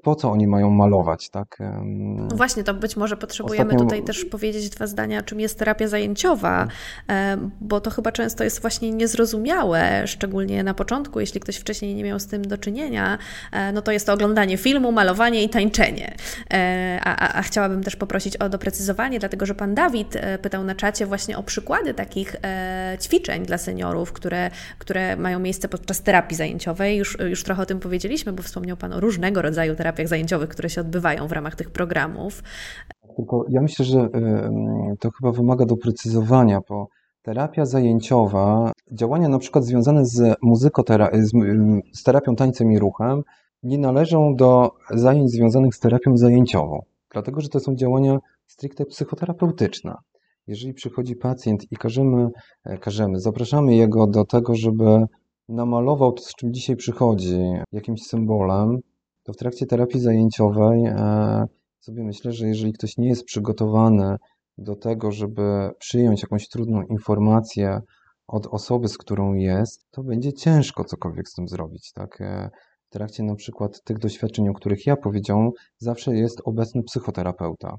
po co oni mają malować, tak? No właśnie, to być może potrzebujemy Ostatnio... tutaj też powiedzieć dwa zdania, czym jest terapia zajęciowa, e, bo to chyba często jest właśnie niezrozumiałe, szczególnie na początku, jeśli ktoś wcześniej nie miał z tym do czynienia, e, no to jest to oglądanie filmu, malowanie i tańczenie. A, a, a chciałabym też poprosić o doprecyzowanie, dlatego że Pan Dawid pytał na czacie właśnie o przykłady takich ćwiczeń dla seniorów, które, które mają miejsce podczas terapii zajęciowej. Już, już trochę o tym powiedzieliśmy, bo wspomniał Pan o różnego rodzaju terapiach zajęciowych, które się odbywają w ramach tych programów. Tylko ja myślę, że to chyba wymaga doprecyzowania, bo terapia zajęciowa, działania na przykład związane z muzykoterapią, z terapią tańcem i ruchem, nie należą do zajęć związanych z terapią zajęciową, dlatego że to są działania stricte psychoterapeutyczne. Jeżeli przychodzi pacjent i każemy, e, każemy, zapraszamy jego do tego, żeby namalował to, z czym dzisiaj przychodzi, jakimś symbolem, to w trakcie terapii zajęciowej e, sobie myślę, że jeżeli ktoś nie jest przygotowany do tego, żeby przyjąć jakąś trudną informację od osoby, z którą jest, to będzie ciężko cokolwiek z tym zrobić. Tak? E, w trakcie na przykład tych doświadczeń, o których ja powiedziałem, zawsze jest obecny psychoterapeuta.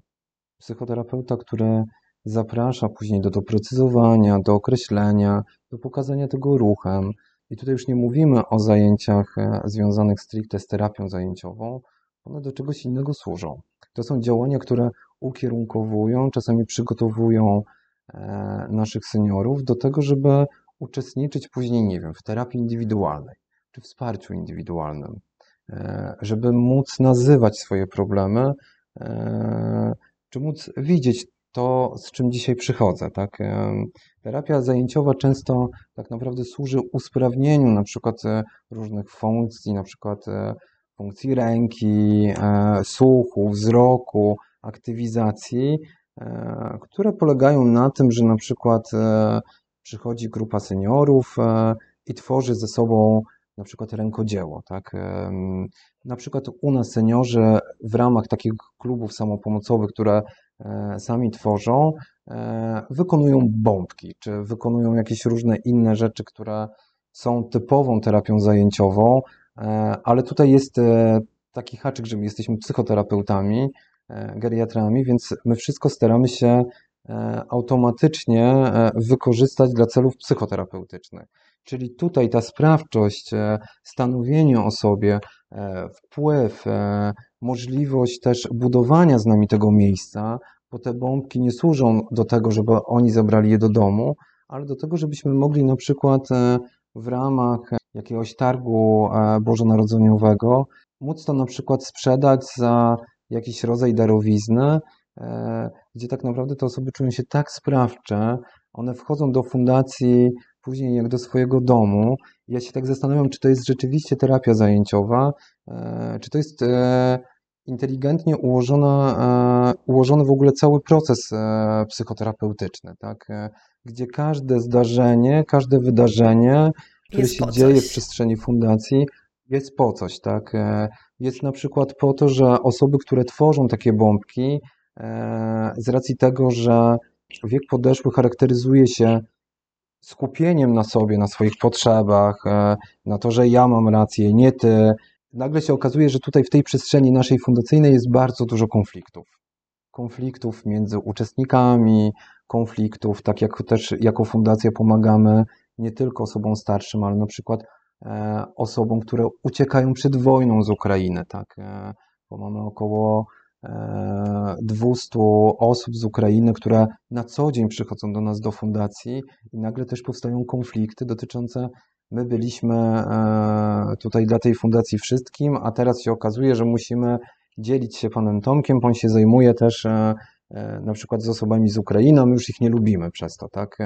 Psychoterapeuta, który zaprasza później do doprecyzowania, do określenia, do pokazania tego ruchem, i tutaj już nie mówimy o zajęciach e, związanych stricte z terapią zajęciową, one do czegoś innego służą. To są działania, które ukierunkowują, czasami przygotowują e, naszych seniorów do tego, żeby uczestniczyć później, nie wiem, w terapii indywidualnej czy wsparciu indywidualnym, e, żeby móc nazywać swoje problemy, czy móc widzieć to, z czym dzisiaj przychodzę. Tak? Terapia zajęciowa często tak naprawdę służy usprawnieniu na przykład różnych funkcji, na przykład funkcji ręki, słuchu, wzroku, aktywizacji, które polegają na tym, że na przykład przychodzi grupa seniorów i tworzy ze sobą na przykład rękodzieło. Tak? Na przykład u nas seniorzy w ramach takich klubów samopomocowych, które e, sami tworzą, e, wykonują bombki, czy wykonują jakieś różne inne rzeczy, które są typową terapią zajęciową, e, ale tutaj jest taki haczyk, że my jesteśmy psychoterapeutami, geriatrami, więc my wszystko staramy się automatycznie wykorzystać dla celów psychoterapeutycznych. Czyli tutaj ta sprawczość, e, stanowienie o sobie, e, wpływ, e, możliwość też budowania z nami tego miejsca, bo te bombki nie służą do tego, żeby oni zabrali je do domu, ale do tego, żebyśmy mogli na przykład w ramach jakiegoś targu bożonarodzeniowego móc to na przykład sprzedać za jakiś rodzaj darowizny, gdzie tak naprawdę te osoby czują się tak sprawcze, one wchodzą do fundacji później jak do swojego domu. Ja się tak zastanawiam, czy to jest rzeczywiście terapia zajęciowa, e, czy to jest e, inteligentnie ułożona, e, ułożony w ogóle cały proces psychoterapeutyczny, tak? gdzie każde zdarzenie, każde wydarzenie, które jest się dzieje w przestrzeni fundacji, jest po coś, tak? Jest na przykład po to, że osoby, które tworzą takie bombki, z racji tego, że wiek podeszły charakteryzuje się skupieniem na sobie, na swoich potrzebach, e, na to, że ja mam rację, nie ty. Nagle się okazuje, że tutaj w tej przestrzeni naszej fundacyjnej jest bardzo dużo konfliktów. Konfliktów między uczestnikami, konfliktów, tak jak też jako fundacja pomagamy nie tylko osobom starszym, ale na przykład e, osobom, które uciekają przed wojną z Ukrainy, tak, e, bo mamy około 200 osób z Ukrainy, które na co dzień przychodzą do nas do fundacji i nagle też powstają konflikty dotyczące my byliśmy e, tutaj dla tej fundacji wszystkim, a teraz się okazuje, że musimy dzielić się panem Tomkiem, on się zajmuje też e, e, na przykład z osobami z Ukrainy, my już ich nie lubimy przez to, tak?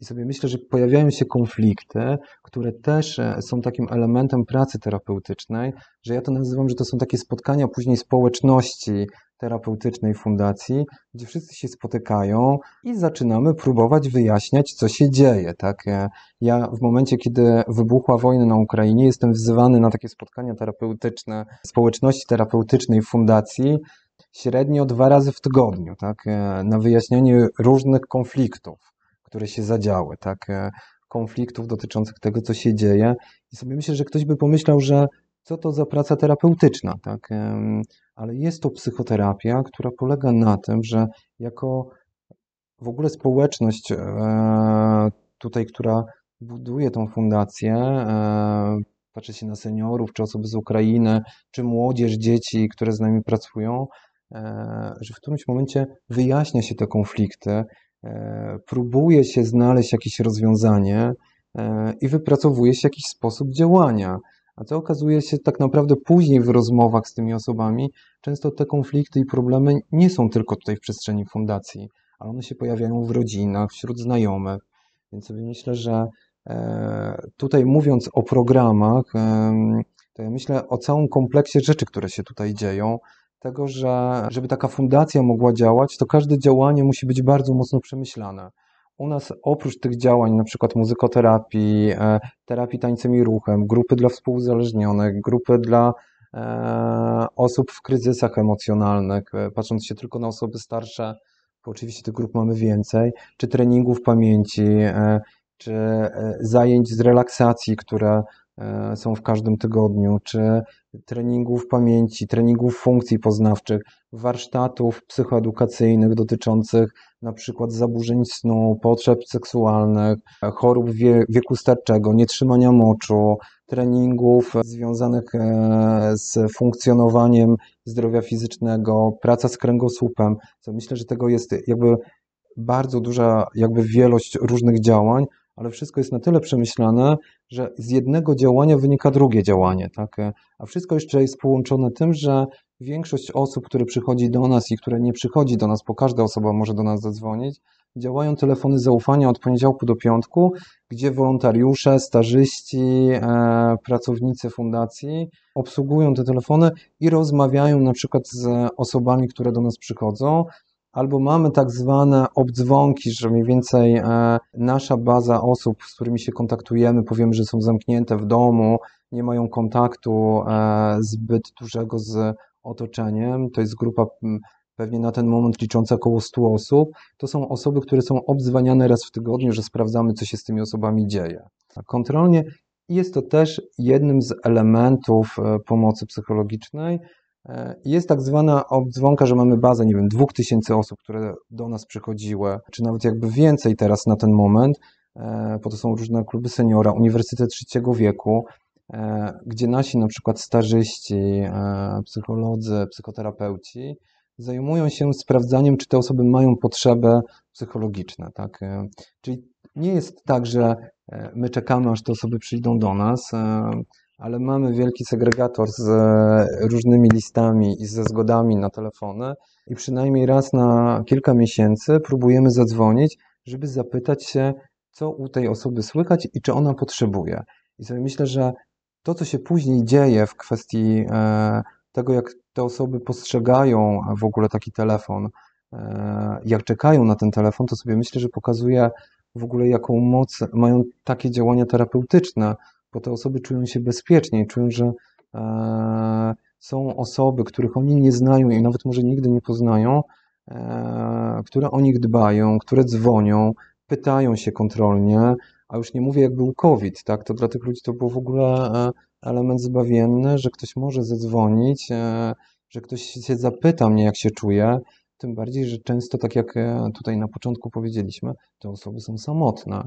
I sobie myślę, że pojawiają się konflikty, które też e, są takim elementem pracy terapeutycznej, że ja to nazywam, że to są takie spotkania później społeczności terapeutycznej fundacji, gdzie wszyscy się spotykają i zaczynamy próbować wyjaśniać, co się dzieje. Tak? E, ja w momencie, kiedy wybuchła wojna na Ukrainie, jestem wzywany na takie spotkania terapeutyczne społeczności terapeutycznej fundacji średnio dwa razy w tygodniu, tak? E, na wyjaśnianie różnych konfliktów które się zadziały, tak, e, konfliktów dotyczących tego, co się dzieje. I sobie myślę, że ktoś by pomyślał, że co to za praca terapeutyczna, tak, ale jest to psychoterapia, która polega na tym, że jako w ogóle społeczność e, tutaj, która buduje tą fundację, e, patrzy się na seniorów, czy osoby z Ukrainy, czy młodzież, dzieci, które z nami pracują, że w którymś momencie wyjaśnia się te konflikty, próbuje się znaleźć jakieś rozwiązanie e, i wypracowuje się jakiś sposób działania. A co okazuje się tak naprawdę później w rozmowach z tymi osobami, często te konflikty i problemy nie są tylko tutaj w przestrzeni fundacji, ale one się pojawiają w rodzinach, wśród znajomych. Więc sobie myślę, że e, tutaj mówiąc o programach, to ja myślę o całym kompleksie rzeczy, które się tutaj dzieją, tego, że żeby taka fundacja mogła działać, to każde działanie musi być bardzo mocno przemyślane. U nas oprócz tych działań, na przykład muzykoterapii, e, terapii tańcem i ruchem, grupy dla współuzależnionych, grupy dla e, osób w kryzysach emocjonalnych, e, patrząc się tylko na osoby starsze, bo oczywiście tych grup mamy więcej, czy treningów pamięci, czy zajęć z relaksacji, które są w każdym tygodniu, czy treningów pamięci, treningów funkcji poznawczych, warsztatów psychoedukacyjnych dotyczących na przykład zaburzeń snu, potrzeb seksualnych, chorób wie, wieku starczego, nietrzymania moczu, treningów związanych e, z funkcjonowaniem zdrowia fizycznego, praca z kręgosłupem. Co myślę, że tego jest jakby bardzo duża jakby wielość różnych działań, ale wszystko jest na tyle przemyślane, że z jednego działania wynika drugie działanie, tak? A wszystko jeszcze jest połączone tym, że większość osób, które przychodzi do nas i które nie przychodzi do nas, bo każda osoba może do nas zadzwonić, działają telefony zaufania od poniedziałku do piątku, gdzie wolontariusze, stażyści, e, pracownicy fundacji obsługują te telefony i rozmawiają na przykład z osobami, które do nas przychodzą. Albo mamy tak zwane obdzwonki, że mniej więcej e, nasza baza osób, z którymi się kontaktujemy, powiemy, że są zamknięte w domu, nie mają kontaktu e, zbyt dużego z otoczeniem. To jest grupa pewnie na ten moment licząca około 100 osób. To są osoby, które są obdzwaniane raz w tygodniu, że sprawdzamy, co się z tymi osobami dzieje. Kontrolnie jest to też jednym z elementów e, pomocy psychologicznej. E, jest tak zwana obdzwonka, że mamy bazę, nie wiem, 2000 osób, które do nas przychodziły, czy nawet jakby więcej teraz na ten moment, bo to są różne kluby seniora, Uniwersytet Trzeciego Wieku, E, gdzie nasi na przykład starzyści, e, psycholodzy, psychoterapeuci zajmują się sprawdzaniem, czy te osoby mają potrzeby psychologiczne. Tak? E, czyli nie jest tak, że my czekamy, aż te osoby przyjdą do nas, ale mamy wielki segregator z różnymi listami i ze zgodami na telefony i przynajmniej raz na kilka miesięcy próbujemy zadzwonić, żeby zapytać się, co u tej osoby słychać i czy ona potrzebuje. I sobie myślę, że to, co się później dzieje w kwestii e, tego, jak te osoby postrzegają w ogóle taki telefon, e, jak czekają na ten telefon, to sobie myślę, że pokazuje w ogóle, jaką moc mają takie działania terapeutyczne, bo te osoby czują się bezpieczniej, czują, że e, są osoby, których oni nie znają i nawet może nigdy nie poznają, które o nich dbają, które dzwonią, pytają się kontrolnie, a już nie mówię, jak był COVID, tak? To dla tych ludzi to był w ogóle e, element zbawienny, że ktoś może zadzwonić, e, że ktoś się zapyta mnie, jak się czuję. Tym bardziej, że często, tak jak e, tutaj na początku powiedzieliśmy, te osoby są samotne.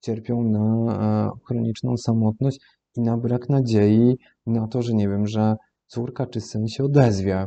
Cierpią na chroniczną samotność i na brak nadziei na to, że nie wiem, że córka czy syn się odezwie.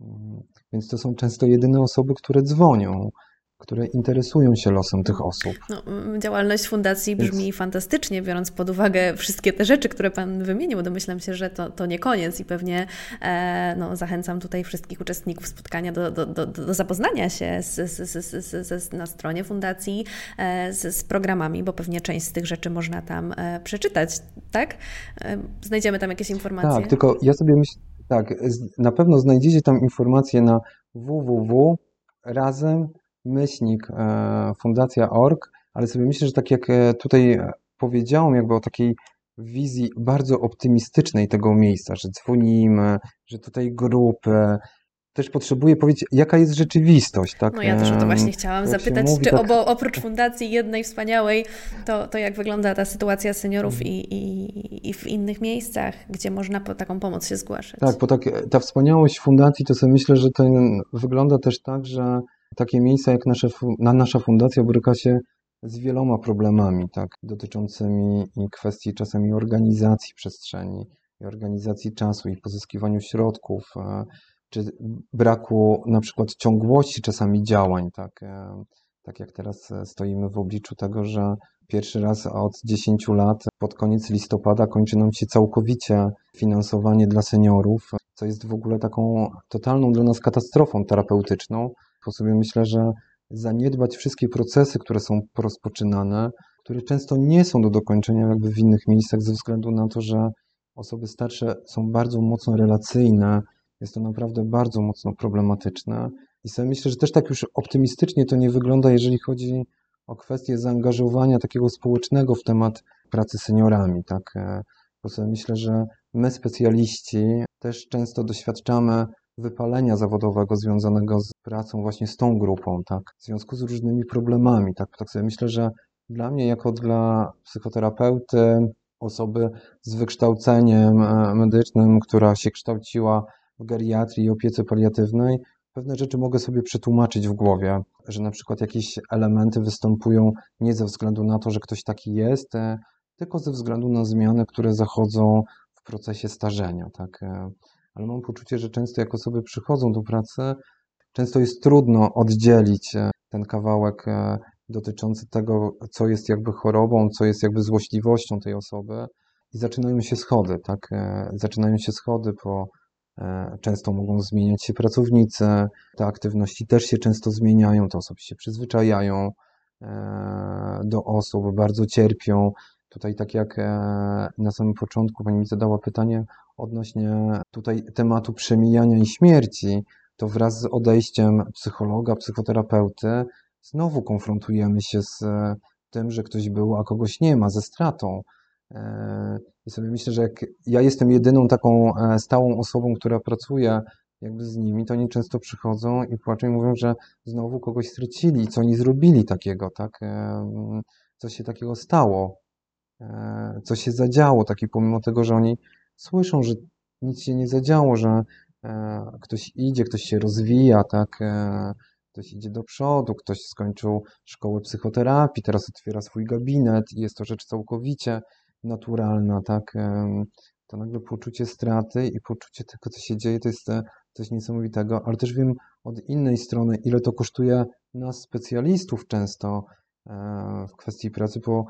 Mm, więc to są często jedyne osoby, które dzwonią które interesują się losem tych osób. No, działalność fundacji brzmi Więc... fantastycznie, biorąc pod uwagę wszystkie te rzeczy, które Pan wymienił. Domyślam się, że to, to nie koniec i pewnie e, no, zachęcam tutaj wszystkich uczestników spotkania do, do, do, do zapoznania się z, z, z, na stronie fundacji e, z, programami, bo pewnie część z tych rzeczy można tam e, przeczytać, tak? E, znajdziemy tam jakieś informacje. Tak, tylko ja sobie myślę, tak, na pewno znajdziecie tam informacje na www razem myślnik e, fundacja.org, ale sobie myślę, że tak jak e, tutaj powiedziałem, jakby o takiej wizji bardzo optymistycznej tego miejsca, że dzwonimy, że tutaj grupy, też potrzebuję powiedzieć, jaka jest rzeczywistość. Tak? No ja też o to właśnie chciałam zapytać, mówi, czy tak... obo, oprócz fundacji jednej wspaniałej, to, to jak wygląda ta sytuacja seniorów i, i, i w innych miejscach, gdzie można po taką pomoc się zgłaszać? Tak, bo tak, ta wspaniałość fundacji, to sobie myślę, że ten wygląda też tak, że takie miejsca jak nasze, nasza fundacja boryka się z wieloma problemami, tak, dotyczącymi kwestii czasami organizacji przestrzeni, i organizacji czasu i pozyskiwaniu środków, e, czy braku na przykład ciągłości czasami działań, tak, e, tak jak teraz stoimy w obliczu tego, że pierwszy raz od 10 lat pod koniec listopada kończy nam się całkowicie finansowanie dla seniorów, co jest w ogóle taką totalną dla nas katastrofą terapeutyczną, po sobie myślę, że zaniedbać wszystkie procesy, które są rozpoczynane, które często nie są do dokończenia jakby w innych miejscach ze względu na to, że osoby starsze są bardzo mocno relacyjne, jest to naprawdę bardzo mocno problematyczne. I sobie myślę, że też tak już optymistycznie to nie wygląda, jeżeli chodzi o kwestię zaangażowania takiego społecznego w temat pracy seniorami. Tak? Bo sobie myślę, że my specjaliści też często doświadczamy wypalenia zawodowego związanego z pracą właśnie z tą grupą, tak, w związku z różnymi problemami, tak, tak sobie myślę, że dla mnie jako dla psychoterapeuty, osoby z wykształceniem e, medycznym, która się kształciła w geriatrii i opiece paliatywnej, pewne rzeczy mogę sobie przetłumaczyć w głowie, że na przykład jakieś elementy występują nie ze względu na to, że ktoś taki jest, e, tylko ze względu na zmiany, które zachodzą w procesie starzenia, tak. Ale mam poczucie, że często jak osoby przychodzą do pracy, często jest trudno oddzielić e, ten kawałek e, dotyczący tego, co jest jakby chorobą, co jest jakby złośliwością tej osoby i zaczynają się schody, tak? E, zaczynają się schody po Często mogą zmieniać się pracownicy, te aktywności też się często zmieniają, te osoby się przyzwyczajają do osób, bardzo cierpią. Tutaj, tak jak na samym początku Pani mi zadała pytanie odnośnie tutaj tematu przemijania i śmierci, to wraz z odejściem psychologa, psychoterapeuty, znowu konfrontujemy się z tym, że ktoś był, a kogoś nie ma, ze stratą. E, I sobie myślę, że jak ja jestem jedyną taką e, stałą osobą, która pracuje jakby z nimi, to oni często przychodzą i płaczą i mówią, że znowu kogoś stracili, co oni zrobili takiego, tak? E, co się takiego stało, co się zadziało, taki pomimo tego, że oni słyszą, że nic się nie zadziało, że ktoś idzie, ktoś się rozwija, tak? ktoś idzie do przodu, ktoś skończył szkołę psychoterapii, teraz otwiera swój gabinet i jest to rzecz całkowicie naturalna, tak? To nagle poczucie straty i poczucie tego, co się dzieje, to jest e, coś niesamowitego, ale też wiem od innej strony, ile to kosztuje nas, specjalistów, często e, w kwestii pracy, bo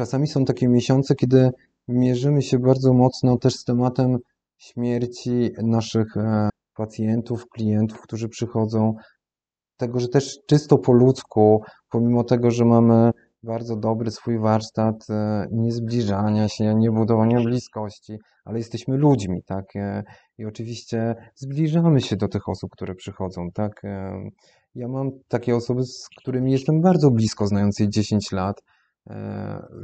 czasami są takie miesiące, kiedy mierzymy się bardzo mocno też z tematem śmierci naszych e, pacjentów, klientów, którzy przychodzą, tego, że też czysto po ludzku, pomimo tego, że mamy bardzo dobry swój warsztat e, nie zbliżania się, nie budowania bliskości, ale jesteśmy ludźmi, tak? E, I oczywiście zbliżamy się do tych osób, które przychodzą, tak? Ja mam takie osoby, z którymi jestem bardzo blisko, znając je 10 lat,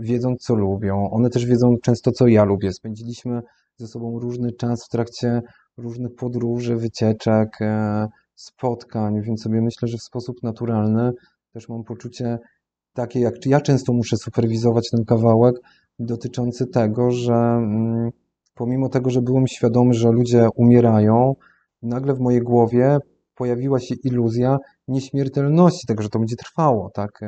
wiedzą co lubią, one też wiedzą często co ja lubię. Spędziliśmy ze sobą różny czas w trakcie różnych podróży, wycieczek, spotkań, więc sobie myślę, że w sposób naturalny też mam poczucie takie, jak ja często muszę superwizować ten kawałek dotyczący tego, że mm, pomimo tego, że byłem świadomy, że ludzie umierają, nagle w mojej głowie pojawiła się iluzja nieśmiertelności, tego, że to będzie trwało, tak?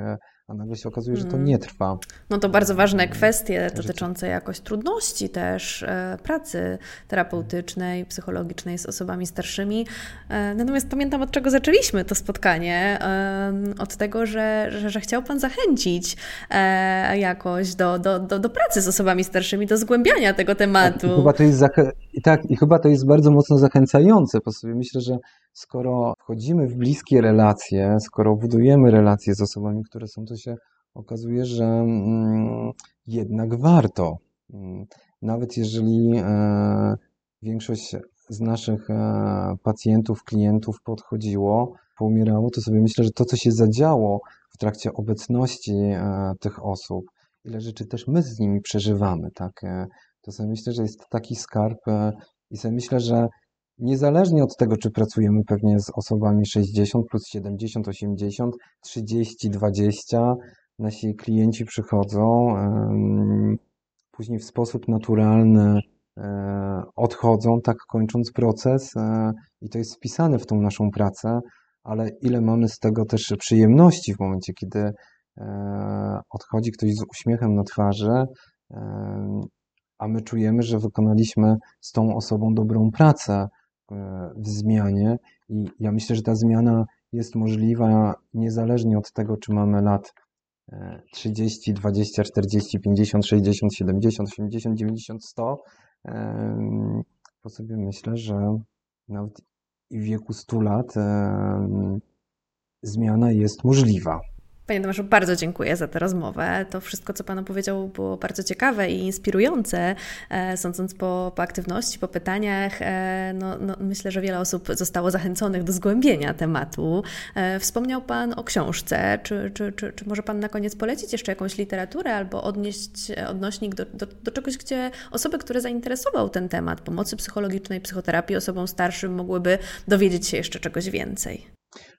A nagle się okazuje, że to mm. nie trwa. No to bardzo ważne kwestie dotyczące jakoś trudności też e, pracy terapeutycznej, psychologicznej z osobami starszymi. E, natomiast pamiętam, od czego zaczęliśmy to spotkanie. E, od tego, że, że, że chciał Pan zachęcić jakoś do, do, do, do pracy z osobami starszymi, do zgłębiania tego tematu. Tak, i chyba to jest, tak, i chyba to jest bardzo mocno zachęcające, bo sobie myślę, że skoro wchodzimy w bliskie relacje, skoro budujemy relacje z osobami, które są, to się okazuje, że mm, jednak warto. Mm, nawet jeżeli e, większość z naszych e, pacjentów, klientów podchodziło, poumierało, to sobie myślę, że to, co się zadziało w trakcie obecności e, tych osób, ile rzeczy też my z nimi przeżywamy, tak? To sobie myślę, że jest taki skarb i sobie myślę, że Niezależnie od tego, czy pracujemy pewnie z osobami 60 plus 70, 80, 30, 20, nasi klienci przychodzą, później w sposób naturalny e, odchodzą, tak kończąc proces e, i to jest wpisane w tą naszą pracę, ale ile mamy z tego też przyjemności w momencie, kiedy e, odchodzi ktoś z uśmiechem na twarzy, a my czujemy, że wykonaliśmy z tą osobą dobrą pracę, w zmianie i ja myślę, że ta zmiana jest możliwa niezależnie od tego, czy mamy lat 30, 20, 40, 50, 60, 70, 80, 90, 100. Po sobie myślę, że nawet i w wieku 100 lat zmiana jest możliwa. Panie Tomaszu, bardzo dziękuję za tę rozmowę. To wszystko, co Pan opowiedział, było bardzo ciekawe i inspirujące. E, sądząc po, po aktywności, po pytaniach, e, no, no, myślę, że wiele osób zostało zachęconych do zgłębienia tematu. E, wspomniał Pan o książce. Czy, czy, czy, czy może Pan na koniec polecić jeszcze jakąś literaturę albo odnieść odnośnik do, do, do czegoś, gdzie osoby, które zainteresował ten temat pomocy psychologicznej, psychoterapii osobom starszym, mogłyby dowiedzieć się jeszcze czegoś więcej?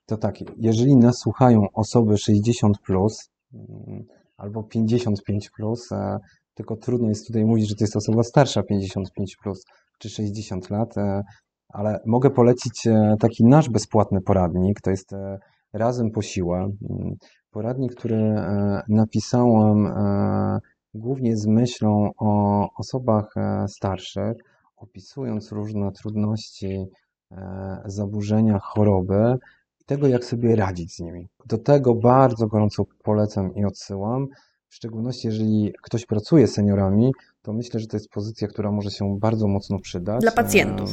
To tak, jeżeli nas słuchają osoby 60 plus mm, albo 55 plus, e, tylko trudno jest tutaj mówić, że to jest osoba starsza 55 plus czy 60 lat, e, ale mogę polecić e, taki nasz bezpłatny poradnik, to jest Razem po siłę. Mm, poradnik, który napisałam głównie z myślą o osobach starszych, opisując różne trudności, zaburzenia, choroby, tego, jak sobie radzić z nimi. Do tego bardzo gorąco polecam i odsyłam. W szczególności, jeżeli ktoś pracuje z seniorami, to myślę, że to jest pozycja, która może się bardzo mocno przydać. Dla pacjentów.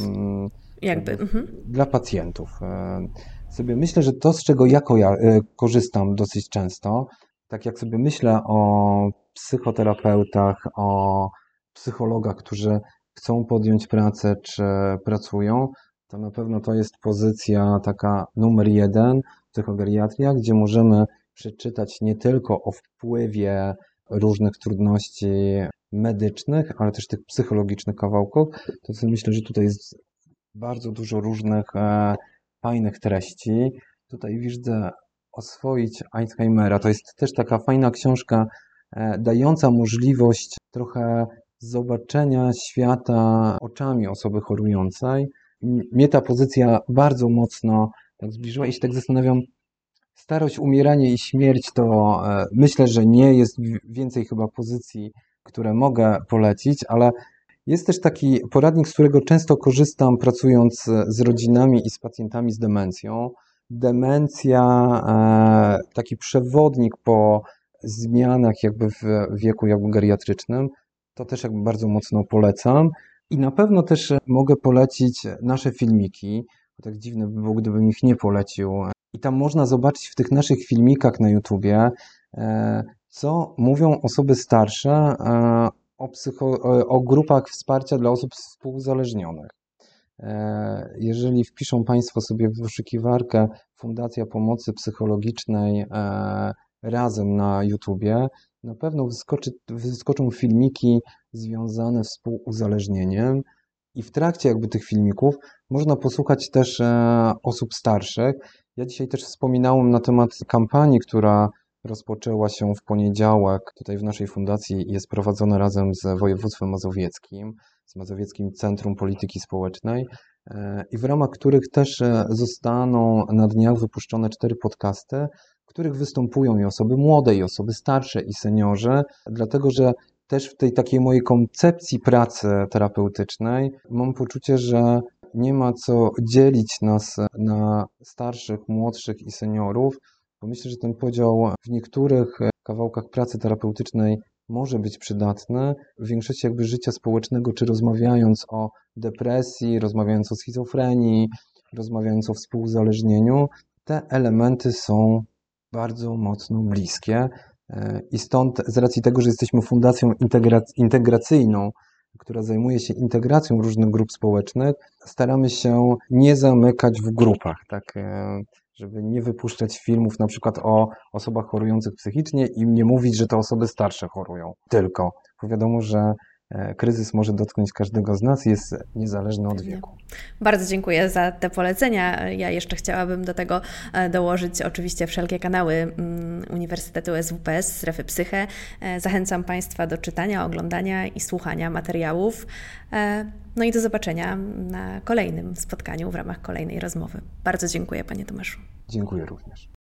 Jakby. Mhm. Dla pacjentów. Sobie myślę, że to, z czego ja korzystam dosyć często, tak jak sobie myślę o psychoterapeutach, o psychologach, którzy chcą podjąć pracę czy pracują, to na pewno to jest pozycja taka numer jeden, psychogeriatria, gdzie możemy przeczytać nie tylko o wpływie różnych trudności medycznych, ale też tych psychologicznych kawałków, to myślę, że tutaj jest bardzo dużo różnych e, fajnych treści. Tutaj widzę oswoić Alzheimera. To jest też taka fajna książka, e, dająca możliwość trochę zobaczenia świata oczami osoby chorującej. Mnie ta pozycja bardzo mocno tak zbliżyła i się tak zastanawiam, starość, umieranie i śmierć to e, myślę, że nie jest więcej chyba pozycji, które mogę polecić, ale jest też taki poradnik, z którego często korzystam pracując z rodzinami i z pacjentami z demencją. Demencja, e, taki przewodnik po zmianach jakby w wieku jakby geriatrycznym, to też jakby bardzo mocno polecam. I na pewno też mogę polecić nasze filmiki, tak dziwne by było, gdybym ich nie polecił. I tam można zobaczyć w tych naszych filmikach na YouTubie, e, co mówią osoby starsze e, o, psycho, o grupach wsparcia dla osób współzależnionych. E, jeżeli wpiszą Państwo sobie w wyszukiwarkę Fundacja Pomocy Psychologicznej razem na YouTubie, na pewno wyskoczy, wyskoczą filmiki związane z współuzależnieniem i w trakcie jakby tych filmików można posłuchać też e, osób starszych. Ja dzisiaj też wspominałem na temat kampanii, która rozpoczęła się w poniedziałek tutaj w naszej fundacji jest prowadzona razem z województwem mazowieckim, z Mazowieckim Centrum Polityki Społecznej e, i w ramach których też e, zostaną na dniach wypuszczone cztery podcasty, w których występują i osoby młode, i osoby starsze, i seniorzy, dlatego że też w tej takiej mojej koncepcji pracy terapeutycznej mam poczucie, że nie ma co dzielić nas na starszych, młodszych i seniorów, bo myślę, że ten podział w niektórych kawałkach pracy terapeutycznej może być przydatny. W większości jakby życia społecznego, czy rozmawiając o depresji, rozmawiając o schizofrenii, rozmawiając o współuzależnieniu, te elementy są bardzo mocno bliskie. E, I stąd, z racji tego, że jesteśmy fundacją integracyjną, która zajmuje się integracją różnych grup społecznych, staramy się nie zamykać w grupach, tak, e, żeby nie wypuszczać filmów na przykład o osobach chorujących psychicznie i nie mówić, że to osoby starsze chorują tylko. Bo wiadomo, że kryzys może dotknąć każdego z nas, jest niezależny od wieku. Bardzo dziękuję za te polecenia. Ja jeszcze chciałabym do tego e, dołożyć oczywiście wszelkie kanały mm, Uniwersytetu SWPS, strefy Psyche. E, zachęcam Państwa do czytania, oglądania i słuchania materiałów. No i do zobaczenia na kolejnym spotkaniu w ramach kolejnej rozmowy. Bardzo dziękuję Panie Tomaszu. Dziękuję również.